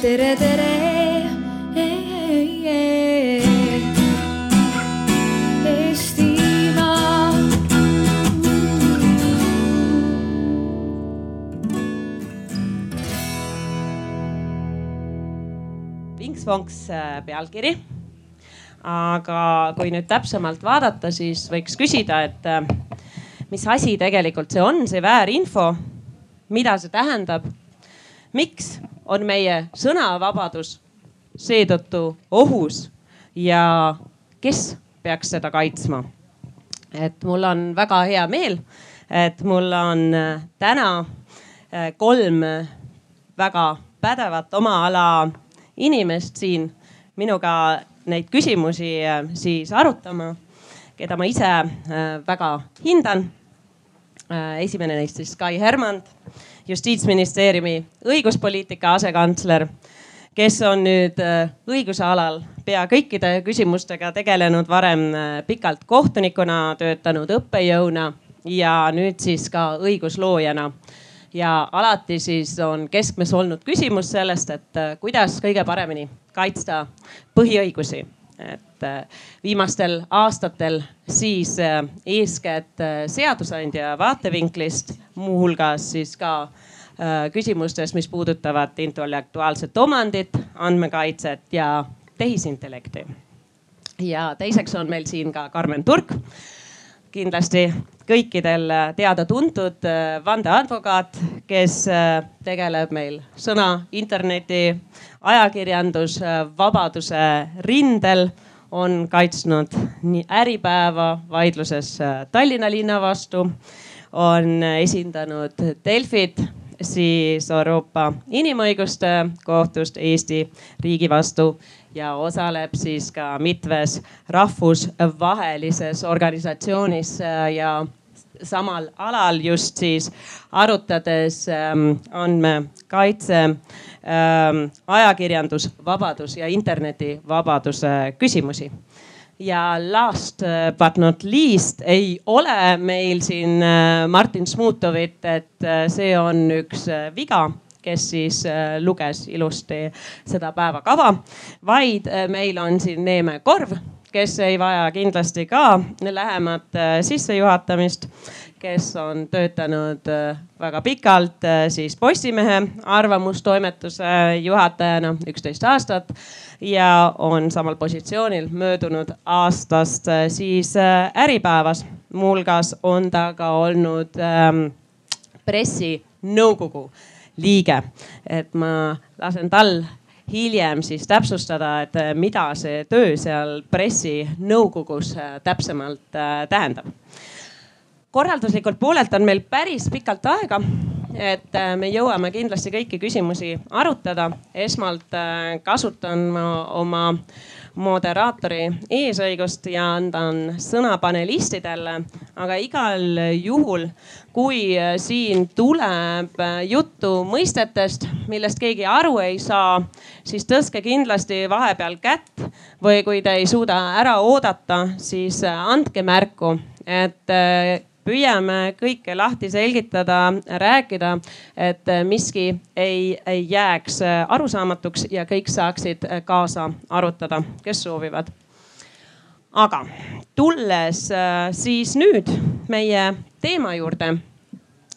tere, tere. Vinks-vonks äh, pealkiri. aga kui nüüd täpsemalt vaadata, siis võiks küsida, et äh, mis asi tegelikult see on, see väärinfo, mida see tähendab, miks on meie sõnavabadus seetõttu ohus ja kes peaks seda kaitsma? et mul on väga hea meel, et mul on äh, täna äh, kolm väga pädevat oma ala inimest siin minuga neid küsimusi äh, siis arutama, keda ma ise väga hindan. esimene neist siis Kai Hermand, justiitsministeeriumi õiguspoliitika asekantsler kes on nüüd õiguse alal pea kõikide küsimustega tegelenud, varem pikalt kohtunikuna töötanud õppejõuna ja nüüd siis ka õigusloojana. ja alati siis on keskmes olnud küsimus sellest, et kuidas kõige paremini kaitsta põhiõigusi et viimastel aastatel siis eeskätt seadusandja vaatevinklist, muuhulgas siis ka Äh, küsimustes, mis puudutavad intellektuaalset omandit, andmekaitset ja tehisintellekti. ja teiseks on meil siin ka Karmen Turk, kindlasti kõikidel teada-tuntud äh, vandeadvokaat, kes äh, tegeleb meil sõna, interneti, ajakirjandusvabaduse rindel on kaitsnud nii Äripäeva vaidluses Tallinna linna vastu, on esindanud Delfit siis Euroopa Inimõiguste Kohtust Eesti riigi vastu ja osaleb siis ka mitmes rahvusvahelises organisatsioonis äh, ja samal alal just siis arutades ähm, andmekaitse ähm,, ajakirjandusvabadus ja internetivabaduse küsimusi ja last uh, but not least ei ole meil siin uh, Martin Smutovit, et uh, see on üks viga kes siis luges ilusti seda päevakava, vaid meil on siin Neeme Korv, kes ei vaja kindlasti ka lähemat sissejuhatamist, kes on töötanud väga pikalt siis Postimehe arvamustoimetuse juhatajana üksteist aastat ja on samal positsioonil möödunud aastast äh, siis äh, Äripäevas. muuhulgas on ta ka olnud ähm, pressinõukogu liige, et ma lasen tal hiljem siis täpsustada, et äh, mida see töö seal pressinõukogus täpsemalt tähendab. korralduslikult poolelt on meil päris pikalt aega et äh, me jõuame kindlasti kõiki küsimusi arutada. esmalt äh, kasutan ma oma moderaatori eesõigust ja andan sõna panelistidele, aga igal juhul, kui äh, siin tuleb juttu mõistetest, millest keegi aru ei saa, siis tõstke kindlasti vahepeal kätt või kui te ei suuda ära oodata, siis andke märku, et püüame kõike lahti selgitada, rääkida, et miski ei, ei jääks arusaamatuks ja kõik saaksid kaasa arutada, kes soovivad. aga tulles äh, siis nüüd meie teema juurde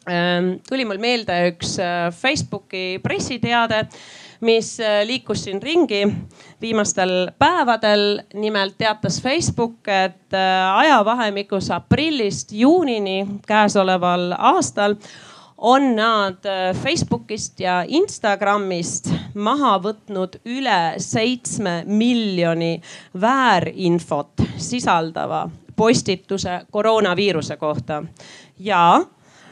ähm, tuli mul meelde üks äh, Facebooki pressiteade mis äh, liikus siin ringi viimastel päevadel. nimelt teatas Facebook, et äh, ajavahemikus aprillist juunini käesoleval aastal on nad äh, Facebookist ja Instagramist maha võtnud üle seitsme miljoni väärinfot sisaldava postituse koroonaviiruse kohta ja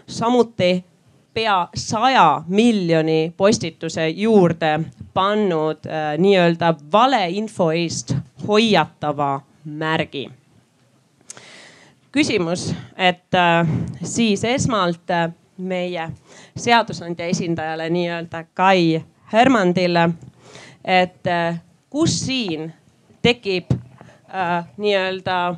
samuti pea saja miljoni postituse juurde pannud äh, nii-öelda valeinfo eest hoiatava märgi. küsimus, et äh, siis esmalt äh, meie seadusandja esindajale nii-öelda Kai Hermandile, et äh, kus siin tekib äh, nii-öelda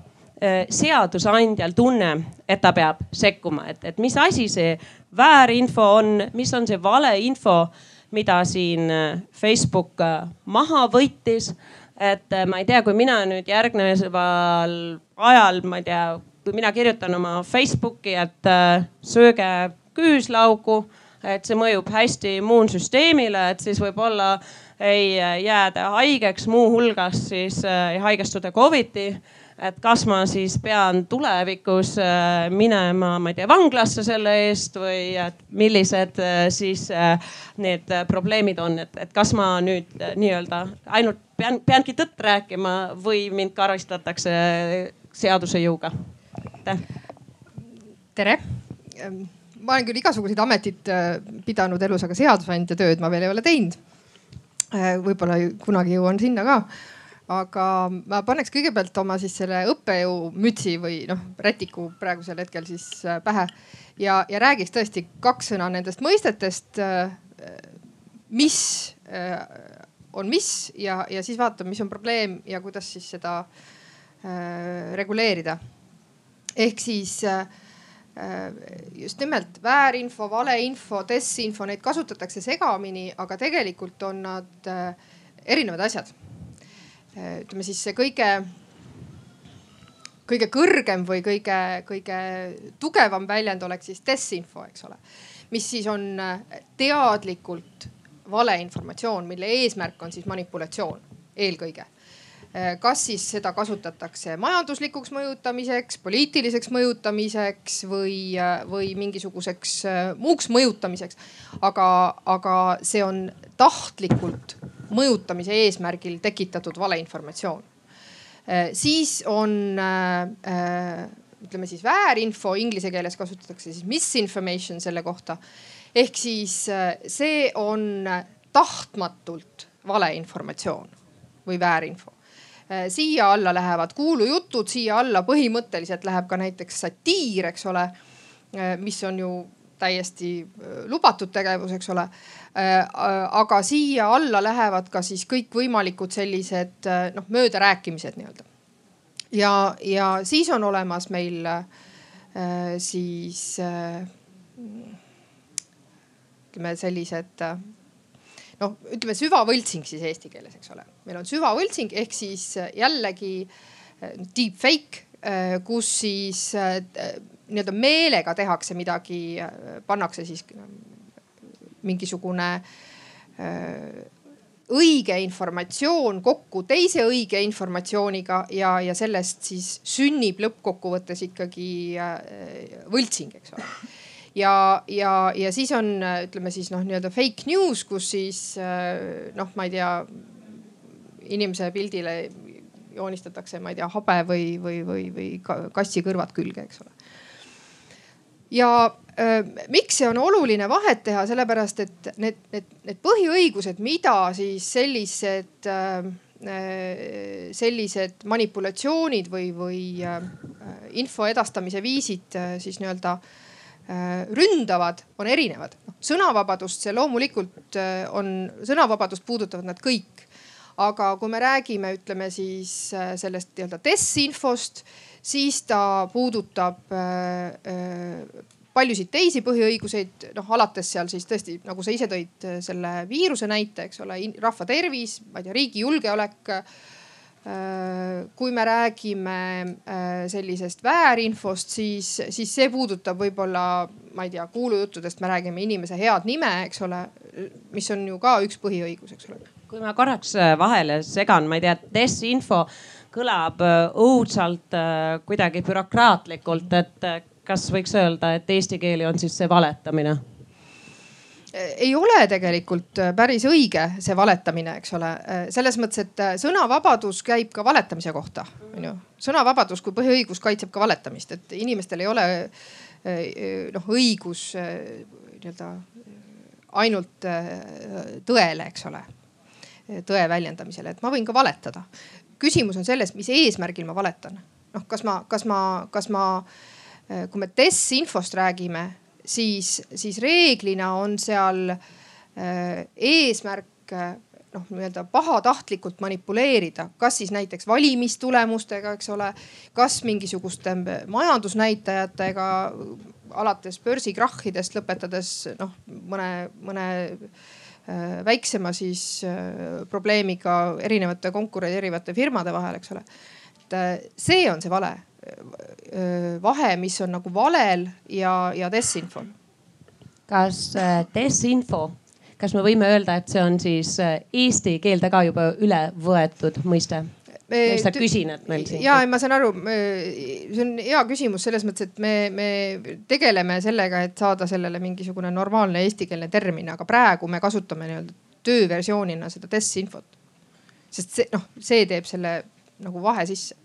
seadusandjal tunne, et ta peab sekkuma, et, et mis asi see väärinfo on, mis on see valeinfo, mida siin Facebook maha võttis. et ma ei tea, kui mina nüüd järgneval ajal, ma ei tea, kui mina kirjutan oma Facebooki, et sööge küüslaugu, et see mõjub hästi immuunsüsteemile, et siis võib-olla ei jääda haigeks, muuhulgas siis ei haigestuda Covidi et kas ma siis pean tulevikus äh, minema, ma ei tea, vanglasse selle eest või millised äh, siis äh, need probleemid on, et, et kas ma nüüd nii-öelda ainult pean, peangi tõtt rääkima või mind karistatakse seaduse jõuga? aitäh. tere ma olen küll igasuguseid ameteid pidanud elus, aga seadusandja tööd ma veel ei ole teinud. võib-olla kunagi jõuan sinna ka aga ma paneks kõigepealt oma siis selle õppejõu mütsi või noh, rätiku praegusel hetkel siis äh, pähe ja, ja räägiks tõesti kaks sõna nendest mõistetest. Äh, mis äh, on mis ja, ja siis vaatame, mis on probleem ja kuidas siis seda reguleerida. ehk siis just nimelt väärinfo, valeinfo, desinfo, neid kasutatakse segamini, aga tegelikult on nad erinevad asjad ütleme siis see kõige, kõige kõrgem või kõige, kõige tugevam väljend oleks siis desinfo, eks ole. mis siis on äh, teadlikult valeinformatsioon, mille eesmärk on siis manipulatsioon eelkõige äh, kas siis seda kasutatakse majanduslikuks mõjutamiseks, poliitiliseks mõjutamiseks või, või mingisuguseks muuks mõjutamiseks. aga, aga see on tahtlikult mõjutamise eesmärgil tekitatud valeinformatsioon. Äh, siis on äh, äh, ütleme siis väärinfo, inglise keeles kasutatakse siis misinformation selle kohta. ehk siis see on tahtmatult valeinformatsioon või väärinfo siia alla lähevad kuulujutud, siia alla põhimõtteliselt läheb ka näiteks satiir, eks ole, mis on ju täiesti lubatud tegevus, eks ole Äh, aga siia alla lähevad ka siis kõikvõimalikud sellised äh, noh, möödarääkimised nii-öelda. ja, ja siis on olemas meil äh, siis ütleme sellised noh, ütleme süvavõltsing siis eesti keeles, eks ole. meil on süvavõltsing ehk siis jällegi deep fake, kus siis nii-öelda meelega tehakse midagi, pannakse siis mingisugune äh, õige informatsioon kokku teise õige informatsiooniga ja, ja sellest siis sünnib lõppkokkuvõttes ikkagi äh, võltsing, eks ole. ja, ja, ja siis on, ütleme siis noh, nii-öelda fake news, kus siis äh, noh, ma ei tea, inimese pildile joonistatakse, ma ei tea, habe või, või, või, või kassi kõrvad külge, eks ole. Ja miks see on oluline vahet teha, sellepärast et need, need, need põhiõigused, mida siis sellised, sellised manipulatsioonid või, või info edastamise viisid siis nii-öelda ründavad, on erinevad. noh sõnavabadust see loomulikult on, sõnavabadust puudutavad nad kõik. aga kui me räägime, ütleme siis sellest nii-öelda desinfost, siis ta puudutab paljusid teisi põhiõiguseid, noh alates seal siis tõesti nagu sa ise tõid äh, selle viiruse näite, eks ole, rahva tervis, ma ei tea, riigi julgeolek. Äh, kui me räägime äh, sellisest väärinfost, siis, siis see puudutab võib-olla, ma ei tea, kuulujuttudest me räägime inimese head nime, eks ole, mis on ju ka üks põhiõigus, eks ole. kui ma korraks vahele segan, ma ei tea, desinfo kõlab õudselt kuidagi bürokraatlikult, et kas võiks öelda, et eesti keeli on siis see valetamine? ei ole tegelikult äh, päris õige see valetamine, eks ole, äh, selles mõttes, et äh, sõnavabadus käib ka valetamise kohta, onju. sõnavabadus kui põhiõigus kaitseb ka valetamist, et inimestel ei ole noh õigus nii-öelda ainult tõele, eks ole, tõe väljendamisele, et ma võin ka valetada. Küsimus on selles, mis eesmärgil ma valetan. noh, kas ma, kas ma, kas ma Äh, kui me desinfost räägime, siis, siis reeglina on seal äh, eesmärk äh, noh, nii-öelda pahatahtlikult manipuleerida, kas siis näiteks valimistulemustega, eks ole, kas mingisuguste majandusnäitajatega alates börsikrahhidest lõpetades noh, mõne, mõne väiksema siis probleemiga erinevate konkureerivate firmade vahel, eks ole. et see on see vale, vahe, mis on nagu valel ja, ja desinfol. kas desinfo kas me võime öelda, et see on siis äh, eesti keelde ka juba üle võetud mõiste? Ma lihtsalt küsin, et meil siin. ja, ma saan aru, see on hea küsimus selles mõttes, et me, me tegeleme sellega, et saada sellele mingisugune normaalne eestikeelne termin, aga praegu me kasutame nii-öelda tööversioonina seda desinfot. sest see noh, see teeb selle nagu vahe sisse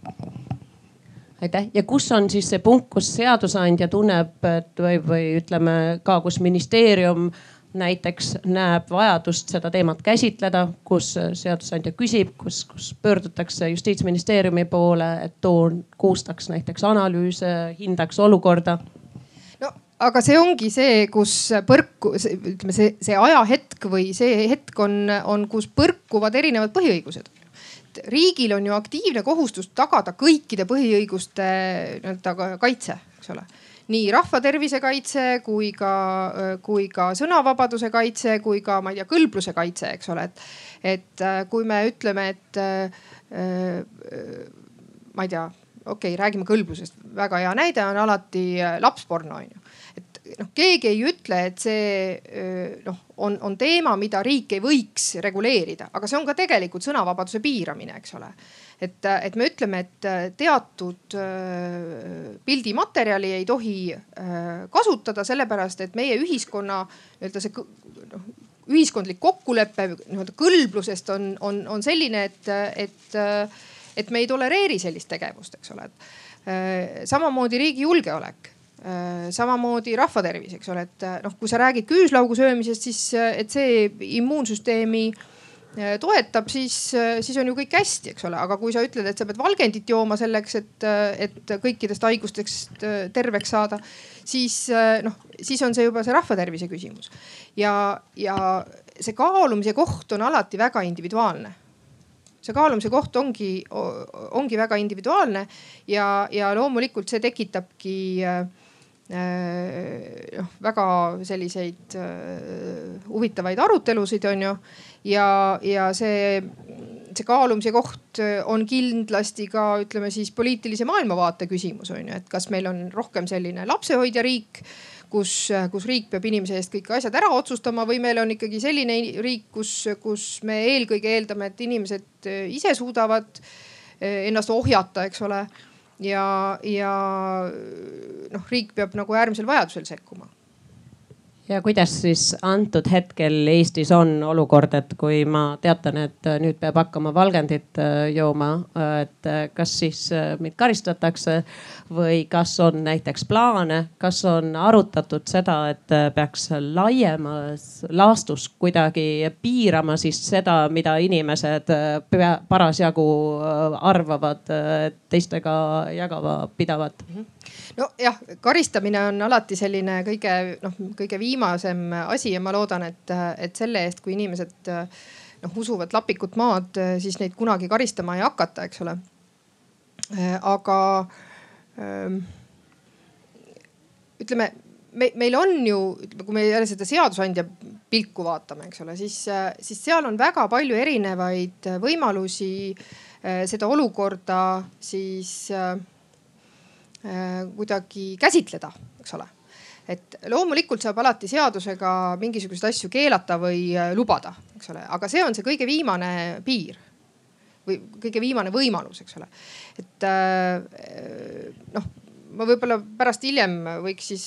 aitäh ja kus on siis see punkt, kus seadusandja tunneb, et või, või ütleme ka, kus ministeerium äh, näiteks näeb vajadust seda teemat käsitleda, kus seadusandja küsib, kus, kus pöördutakse justiitsministeeriumi poole, et too koostaks näiteks analüüse, hindaks olukorda? no aga see ongi see, kus põrku, ütleme see, see ajahetk või see hetk on, on, kus põrkuvad erinevad põhiõigused riigil on ju aktiivne kohustus tagada kõikide põhiõiguste nii-öelda kaitse, eks ole nii rahva tervise kaitse kui ka, kui ka sõnavabaduse kaitse, kui ka ma ei tea, kõlbluse kaitse, eks ole, et, et äh, kui me ütleme, et äh, ma ei tea, okei okay,, räägime kõlblusest, väga hea näide on alati äh, lapsporno on ju. Et noh, keegi ei ütle, et see noh, on, on teema, mida riik ei võiks reguleerida, aga see on ka tegelikult sõnavabaduse piiramine, eks ole et, et me ütleme, et äh, teatud äh, pildimaterjali ei tohi äh, kasutada, sellepärast et meie ühiskonna nii-öelda see noh, ühiskondlik kokkulepe nii-öelda kõlblusest on, on, on selline, et, et, et me ei tolereeri sellist tegevust, eks ole. samamoodi riigi julgeolek samamoodi rahvatervis, eks ole, et noh, kui sa räägid küüslaugu söömisest, siis et see immuunsüsteemi äh, toetab, siis, äh, siis on ju kõik hästi, eks ole, aga kui sa ütled, et sa pead valgendit jooma selleks, et, äh, et kõikidest haigustest terveks saada, siis noh, siis on see juba see rahvatervise küsimus. ja, ja see kaalumise koht on alati väga individuaalne see kaalumise koht ongi, ongi väga individuaalne ja, ja loomulikult see tekitabki noh, väga selliseid huvitavaid arutelusid, on ju ja, ja see, see kaalumise koht on kindlasti ka ütleme siis poliitilise maailmavaate küsimus on ju, et kas meil on rohkem selline lapsehoidja riik kus, kus riik peab inimese eest kõik asjad ära otsustama või meil on ikkagi selline riik, kus, kus me eelkõige eeldame, et inimesed ise suudavad ennast ohjata, eks ole. Ja, ja noh, riik peab nagu äärmisel vajadusel sekkuma ja kuidas siis antud hetkel Eestis on olukord, et kui ma teatan, et nüüd peab hakkama valgendit äh, jooma, äh, et äh, kas siis mind karistatakse või kas on näiteks plaane, kas on arutatud seda, et peaks laiemas laastus kuidagi piirama siis seda, mida inimesed parasjagu arvavad teistega jagama pidavat mm? -hmm nojah, karistamine on alati selline kõige noh, kõige viimasem asi ja ma loodan, et, et selle eest, kui inimesed noh usuvad lapikut maad, siis neid kunagi karistama ei hakata, eks ole. aga ähm, ütleme me, meil on ju, kui me jälle seda seadusandja pilku vaatame, eks ole, siis, siis seal on väga palju erinevaid võimalusi äh, seda olukorda siis Äh, kuidagi käsitleda, eks ole. et loomulikult saab alati seadusega mingisuguseid asju keelata või äh, lubada, eks ole, aga see on see kõige viimane piir või kõige viimane võimalus, eks ole. et äh, noh, ma võib-olla pärast hiljem võiks siis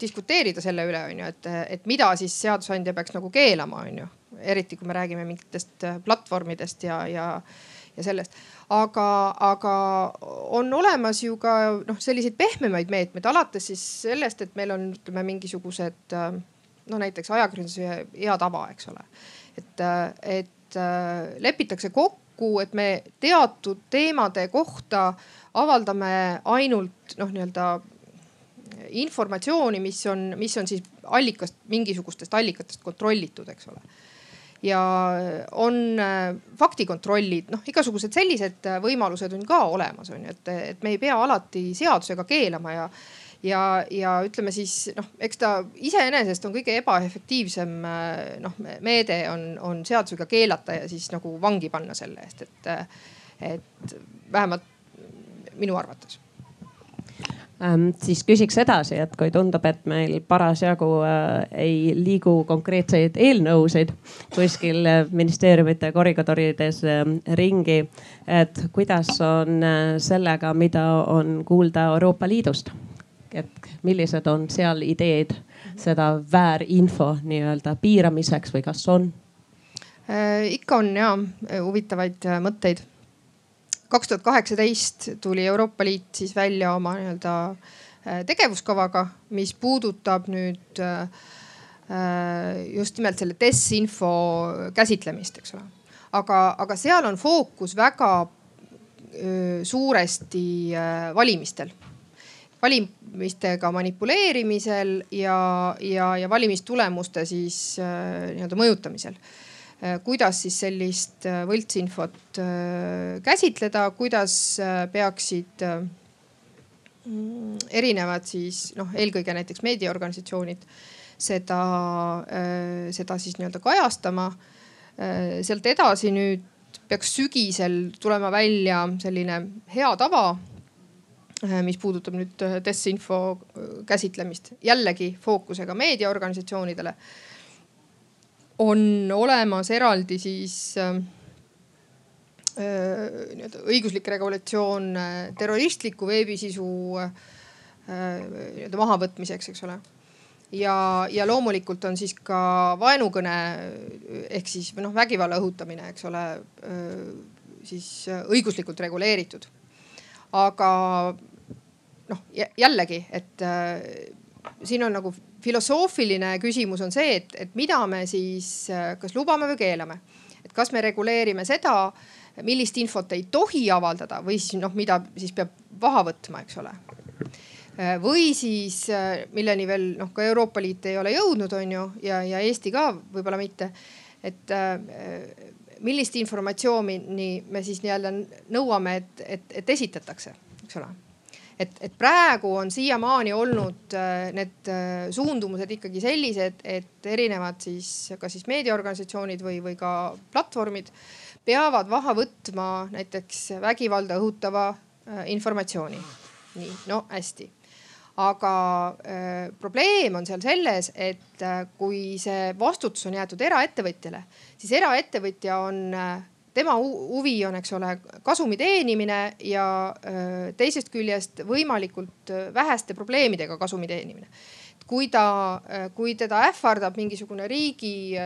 diskuteerida selle üle, on ju, et, et mida siis seadusandja peaks nagu keelama, on ju. eriti kui me räägime mingitest platvormidest ja, ja, ja sellest aga, aga on olemas ju ka noh, selliseid pehmemaid meetmeid, alates siis sellest, et meil on, ütleme mingisugused no näiteks ajakirjanduse hea tava, eks ole. et, et lepitakse kokku, et me teatud teemade kohta avaldame ainult noh, nii-öelda informatsiooni, mis on, mis on siis allikast, mingisugustest allikatest kontrollitud, eks ole ja on äh, faktikontrollid, noh igasugused sellised äh, võimalused on ka olemas, on ju, et, et me ei pea alati seadusega keelama ja ja, ja ütleme siis noh, eks ta iseenesest on kõige ebaefektiivsem noh meede on, on seadusega keelata ja siis nagu vangi panna selle eest, et, et vähemalt minu arvates. Siis küsiks edasi, et kui tundub, et meil parasjagu äh, ei liigu konkreetseid eelnõusid kuskil ministeeriumite koridorides äh, ringi, et kuidas on äh, sellega, mida on kuulda Euroopa Liidust? et millised on seal ideed seda väärinfo nii-öelda piiramiseks või kas on? Äh, ikka on ja huvitavaid äh, mõtteid. Kaks tuhat kaheksateist tuli Euroopa Liit siis välja oma nii-öelda äh, tegevuskavaga, mis puudutab nüüd just nimelt selle desinfo käsitlemist, eks ole. aga, aga seal on fookus väga suuresti valimistel valimistega manipuleerimisel ja, ja, ja valimistulemuste siis äh, nii-öelda mõjutamisel äh, kuidas siis sellist äh, võltsinfot käsitleda, kuidas peaksid erinevad siis noh, eelkõige näiteks meediaorganisatsioonid seda, seda siis nii-öelda kajastama. sealt edasi nüüd peaks sügisel tulema välja selline hea tava Äh, mis puudutab nüüd äh, desinfo äh, käsitlemist, jällegi fookusega meediaorganisatsioonidele. On olemas eraldi siis äh, nii-öelda õiguslik regulatsioon terroristliku veebisisu äh, nii-öelda mahavõtmiseks, eks ole. Ja, ja loomulikult on siis ka vaenukõne ehk siis või noh, vägivalla õhutamine, eks ole, siis õiguslikult reguleeritud. Aga noh, jällegi, et äh, siin on nagu filosoofiline küsimus on see, et, et mida me siis kas lubame või keelame. et kas me reguleerime seda, millist infot ei tohi avaldada või siis noh, mida siis peab maha võtma, eks ole. Või siis, milleni veel noh, ka Euroopa Liit ei ole jõudnud, on ju, ja, ja Eesti ka võib-olla mitte. et millist informatsiooni me siis nii-öelda nõuame, et, et, et esitatakse, eks ole et, et praegu on siiamaani olnud äh, need äh, suundumused ikkagi sellised, et erinevad siis kas siis meediaorganisatsioonid või, või ka platvormid peavad maha võtma näiteks vägivalda õhutava äh, informatsiooni. nii, no hästi aga äh, probleem on seal selles, et äh, kui see vastutus on jäetud eraettevõtjale, siis eraettevõtja on äh, tema huvi on, eks ole, kasumi teenimine ja teisest küljest võimalikult väheste probleemidega kasumi teenimine. kui ta, kui teda ähvardab mingisugune riigi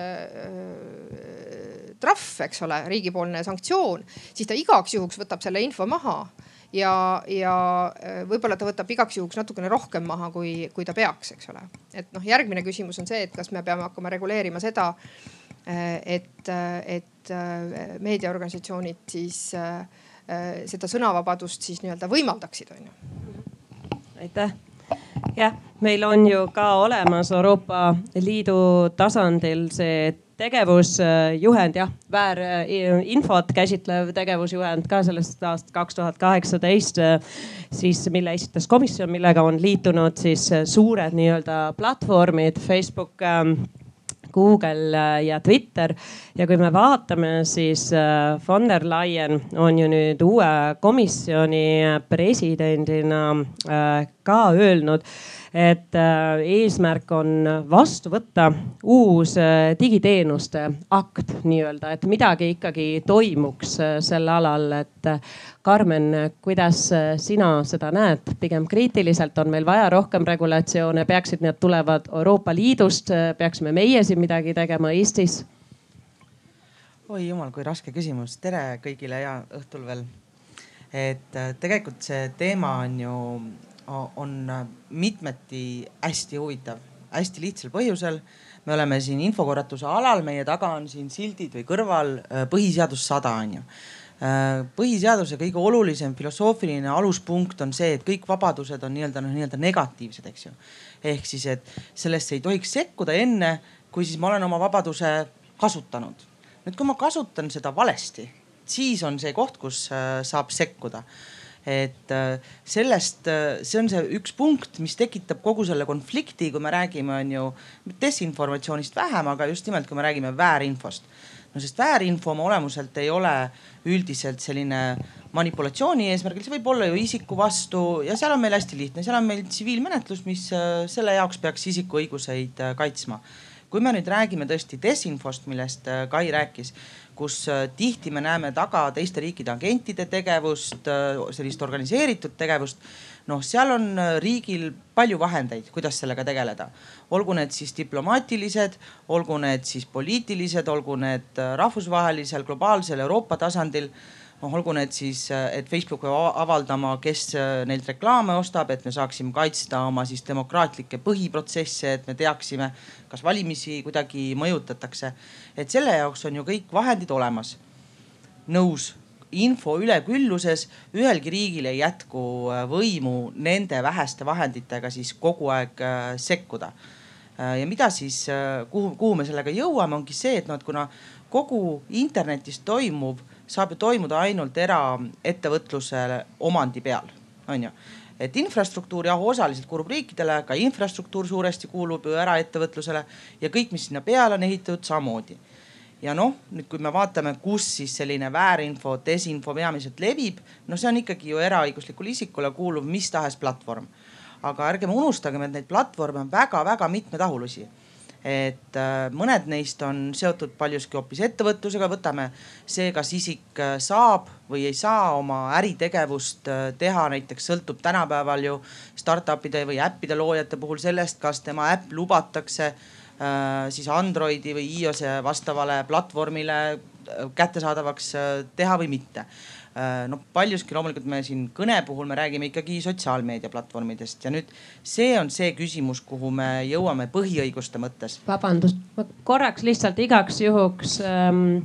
trahv, eks ole, riigipoolne sanktsioon, siis ta igaks juhuks võtab selle info maha ja, ja võib-olla ta võtab igaks juhuks natukene rohkem maha, kui, kui ta peaks, eks ole. et noh, järgmine küsimus on see, et kas me peame hakkama reguleerima seda, et, et et äh, meediaorganisatsioonid siis äh, äh, seda sõnavabadust siis nii-öelda võimaldaksid, on ju. aitäh jah, meil on ju ka olemas Euroopa Liidu tasandil see tegevusjuhend jah, väärinfot käsitlev tegevusjuhend ka sellest aastast kaks tuhat kaheksateist, siis mille esitas komisjon, millega on liitunud siis suured nii-öelda platvormid Facebook ähm, Google äh, ja Twitter. ja kui me vaatame, siis äh, von der Leyen on ju nüüd uue komisjoni presidendina äh, ka öelnud et eesmärk on vastu võtta uus digiteenuste akt nii-öelda, et midagi ikkagi toimuks sel alal, et Karmen, kuidas sina seda näed, pigem kriitiliselt on meil vaja rohkem regulatsioone, peaksid need tulevad Euroopa Liidust, peaksime meie siin midagi tegema Eestis? oi jumal, kui raske küsimus, tere kõigile ja õhtul veel. et tegelikult see teema on ju on äh, mitmeti hästi huvitav, hästi lihtsal põhjusel. me oleme siin infokorratuse alal, meie taga on siin sildid või kõrval äh, põhiseadus sada on ju. Äh, põhiseaduse kõige olulisem filosoofiline aluspunkt on see, et kõik vabadused on nii-öelda noh, nii-öelda negatiivsed, eks ju. ehk siis, et sellesse ei tohiks sekkuda enne, kui siis ma olen oma vabaduse kasutanud. nüüd, kui ma kasutan seda valesti, siis on see koht, kus saab sekkuda et äh, sellest, äh, see on see üks punkt, mis tekitab kogu selle konflikti, kui me räägime, on ju desinformatsioonist vähem, aga just nimelt, kui me räägime väärinfost. No sest väärinfo oma olemuselt ei ole üldiselt selline manipulatsiooni eesmärgil, see võib olla ju isiku vastu ja seal on meil hästi lihtne, seal on meil tsiviilmenetlus, mis äh, selle jaoks peaks isiku õiguseid kaitsma. kui me nüüd räägime tõesti desinfost, millest Kai rääkis kus äh, tihti me näeme taga teiste riikide agentide tegevust, äh, sellist organiseeritud tegevust. Noh, seal on äh, riigil palju vahendeid, kuidas sellega tegeleda. olgu need siis diplomaatilised, olgu need siis poliitilised, olgu need rahvusvahelisel, globaalsel, Euroopa tasandil noh, olgu need siis, et Facebook peab avaldama, kes äh, neilt reklaame ostab, et me saaksime kaitsta oma siis demokraatlikke põhiprotsesse, et me teaksime, kas valimisi kuidagi mõjutatakse. et selle jaoks on ju kõik vahendid olemas. nõus, info ülekülluses, ühelgi riigil ei jätku äh, võimu nende väheste vahenditega siis kogu aeg äh, sekkuda ja mida siis, kuhu, kuhu me sellega jõuame, ongi see, et noh, et kuna kogu internetis toimuv saab ju toimuda ainult eraettevõtluse omandi peal, on ju et infrastruktuur jah, osaliselt kuulub riikidele, ka infrastruktuur suuresti kuulub ju eraettevõtlusele ja kõik, mis sinna peale on ehitatud, samamoodi. Ja noh, nüüd kui me vaatame, kus siis selline väärinfo, desinfo peamiselt levib, no see on ikkagi ju eraõiguslikule isikule kuuluv mis tahes platvorm. aga ärgem unustagem, et neid platvorme on väga-väga mitmetahulisi. Et äh, mõned neist on seotud paljuski hoopis ettevõtlusega, võtame see, kas isik äh, saab või ei saa oma äritegevust äh, teha, näiteks sõltub tänapäeval ju startup'ide või äppide loojate puhul sellest, kas tema äpp lubatakse siis Androidi või iOS-e vastavale platvormile kättesaadavaks teha või mitte Äh, noh, paljuski loomulikult me siin kõne puhul me räägime ikkagi sotsiaalmeediaplatvormidest ja nüüd see on see küsimus, kuhu me jõuame põhiõiguste mõttes. vabandust, ma korraks lihtsalt igaks juhuks ähm,.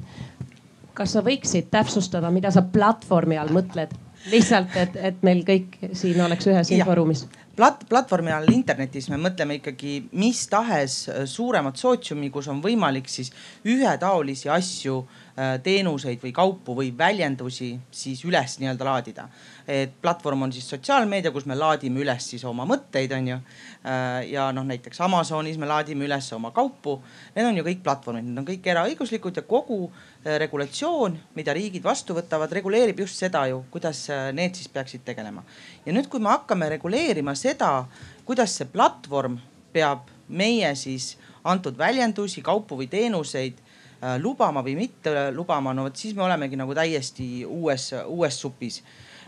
kas sa võiksid täpsustada, mida sa platvormi all mõtled? lihtsalt, et, et meil kõik siin oleks ühes inforuumis plat-, platvormi all internetis me mõtleme ikkagi mis tahes suuremat sootsiumi, kus on võimalik siis ühetaolisi asju Äh, teenuseid või kaupu või väljendusi siis üles nii-öelda laadida. et platvorm on siis sotsiaalmeedia, kus me laadime üles siis oma mõtteid, on ju. Äh, ja noh, näiteks Amazonis me laadime üles oma kaupu. Need on ju kõik platvormid, need on kõik eraõiguslikud ja kogu äh, regulatsioon, mida riigid vastu võtavad, reguleerib just seda ju, kuidas need siis peaksid tegelema. ja nüüd, kui me hakkame reguleerima seda, kuidas see platvorm peab meie siis antud väljendusi, kaupu või teenuseid Äh, lubama või mitte lubama, no vot siis me olemegi nagu täiesti uues, uues supis.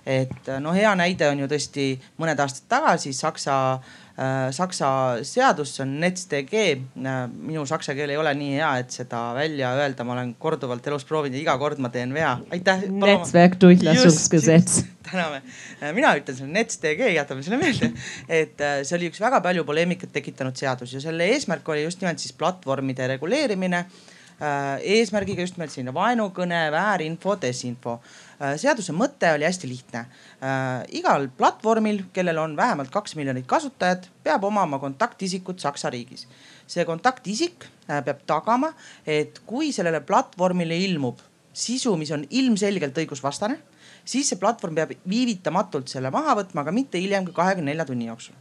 Et äh, no hea näide on ju tõesti mõned aastad tagasi Saksa äh,, Saksa seadus, see on NetzDG äh,. minu saksa keel ei ole nii hea, et seda välja öelda, ma olen korduvalt elus proovinud ja iga kord ma teen vea. aitäh. Netzwerkdurchlässungsgesetz. täname. mina ütlen selle NetzDG, jätame selle meelde. et see oli üks väga palju poleemikat tekitanud seadus ja selle eesmärk oli just nimelt siis platvormide reguleerimine eesmärgiga just nimelt selline vaenukõne, väärinfo, desinfo. Äh, seaduse mõte oli hästi lihtne. Äh, igal platvormil, kellel on vähemalt kaks miljonit kasutajat, peab omama kontaktisikut Saksa riigis. see kontaktisik peab tagama, et kui sellele platvormile ilmub sisu, mis on ilmselgelt õigusvastane, siis see platvorm peab viivitamatult selle maha võtma, aga mitte hiljem kui kahekümne nelja tunni jooksul.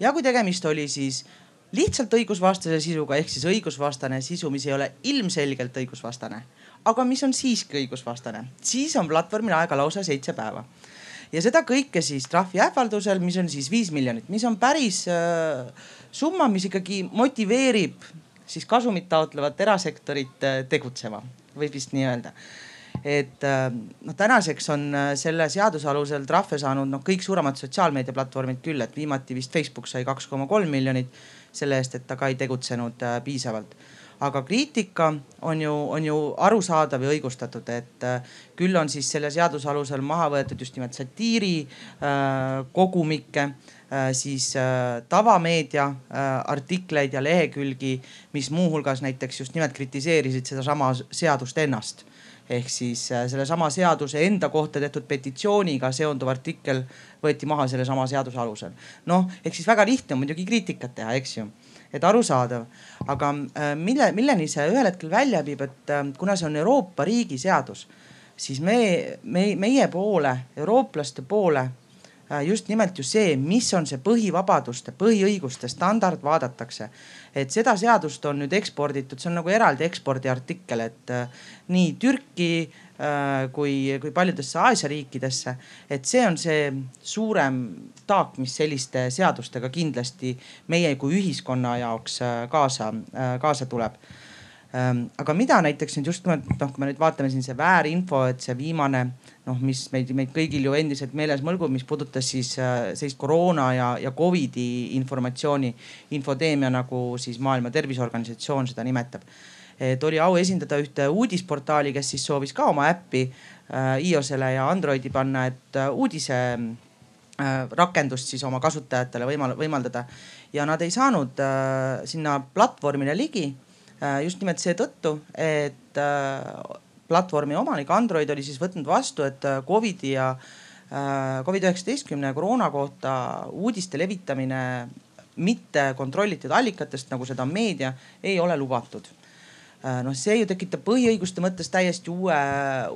ja kui tegemist oli siis lihtsalt õigusvastase sisuga ehk siis õigusvastane sisu, mis ei ole ilmselgelt õigusvastane, aga mis on siiski õigusvastane, siis on platvormil aega lausa seitse päeva. ja seda kõike siis trahvi ähvardusel, mis on siis viis miljonit, mis on päris äh, summa, mis ikkagi motiveerib siis kasumit taotlevat erasektorit äh, tegutsema, võib vist nii öelda. Et noh, tänaseks on äh, selle seaduse alusel trahve saanud noh, kõik suuremad sotsiaalmeediaplatvormid küll, et viimati vist Facebook sai kaks koma kolm miljonit selle eest, et ta ka ei tegutsenud äh, piisavalt aga kriitika on ju, on ju arusaadav ja õigustatud, et äh, küll on siis selle seaduse alusel maha võetud just nimelt satiiri äh, kogumikke äh,, siis tavameedia artikleid ja lehekülgi, mis muuhulgas näiteks just nimelt kritiseerisid sedasama seadust ennast ehk siis sellesama seaduse enda kohta tehtud petitsiooniga seonduv artikkel võeti maha sellesama seaduse alusel. noh, ehk siis väga lihtne on muidugi kriitikat teha, eks ju et arusaadav, aga äh, mille, milleni see ühel hetkel välja viib, et äh, kuna see on Euroopa riigi seadus, siis me, me, meie poole, eurooplaste poole Äh, just nimelt ju see, mis on see põhivabaduste, põhiõiguste standard, vaadatakse. et seda seadust on nüüd eksporditud, see on nagu eraldi ekspordiartikkel, et nii Türki kui, kui paljudesse Aasia riikidesse. et see on see suurem taak, mis selliste seadustega kindlasti meie kui ühiskonna jaoks kaasa, kaasa tuleb ähm, aga mida näiteks nüüd just nimelt noh, kui me nüüd vaatame siin see väärinfo, et see viimane noh, mis meid, meid kõigil ju endiselt meeles mõlgub, mis puudutas siis äh, sellist koroona ja, ja Covidi informatsiooni infoteemia, nagu siis Maailma Terviseorganisatsioon seda nimetab. Et oli au esindada ühte uudisportaali, kes siis soovis ka oma äppi äh, iOS-ele ja Androidi panna, et äh, uudise äh, rakendust siis oma kasutajatele võimal-, võimaldada. ja nad ei saanud äh, sinna platvormile ligi äh, just nimelt seetõttu, et äh, platvormi omanik Android oli siis võtnud vastu, et äh, Covidi ja äh, Covid-19 koroona kohta uudiste levitamine mitte kontrollitud allikatest, nagu seda on meedia, ei ole lubatud noh, see ju tekitab põhiõiguste mõttes täiesti uue,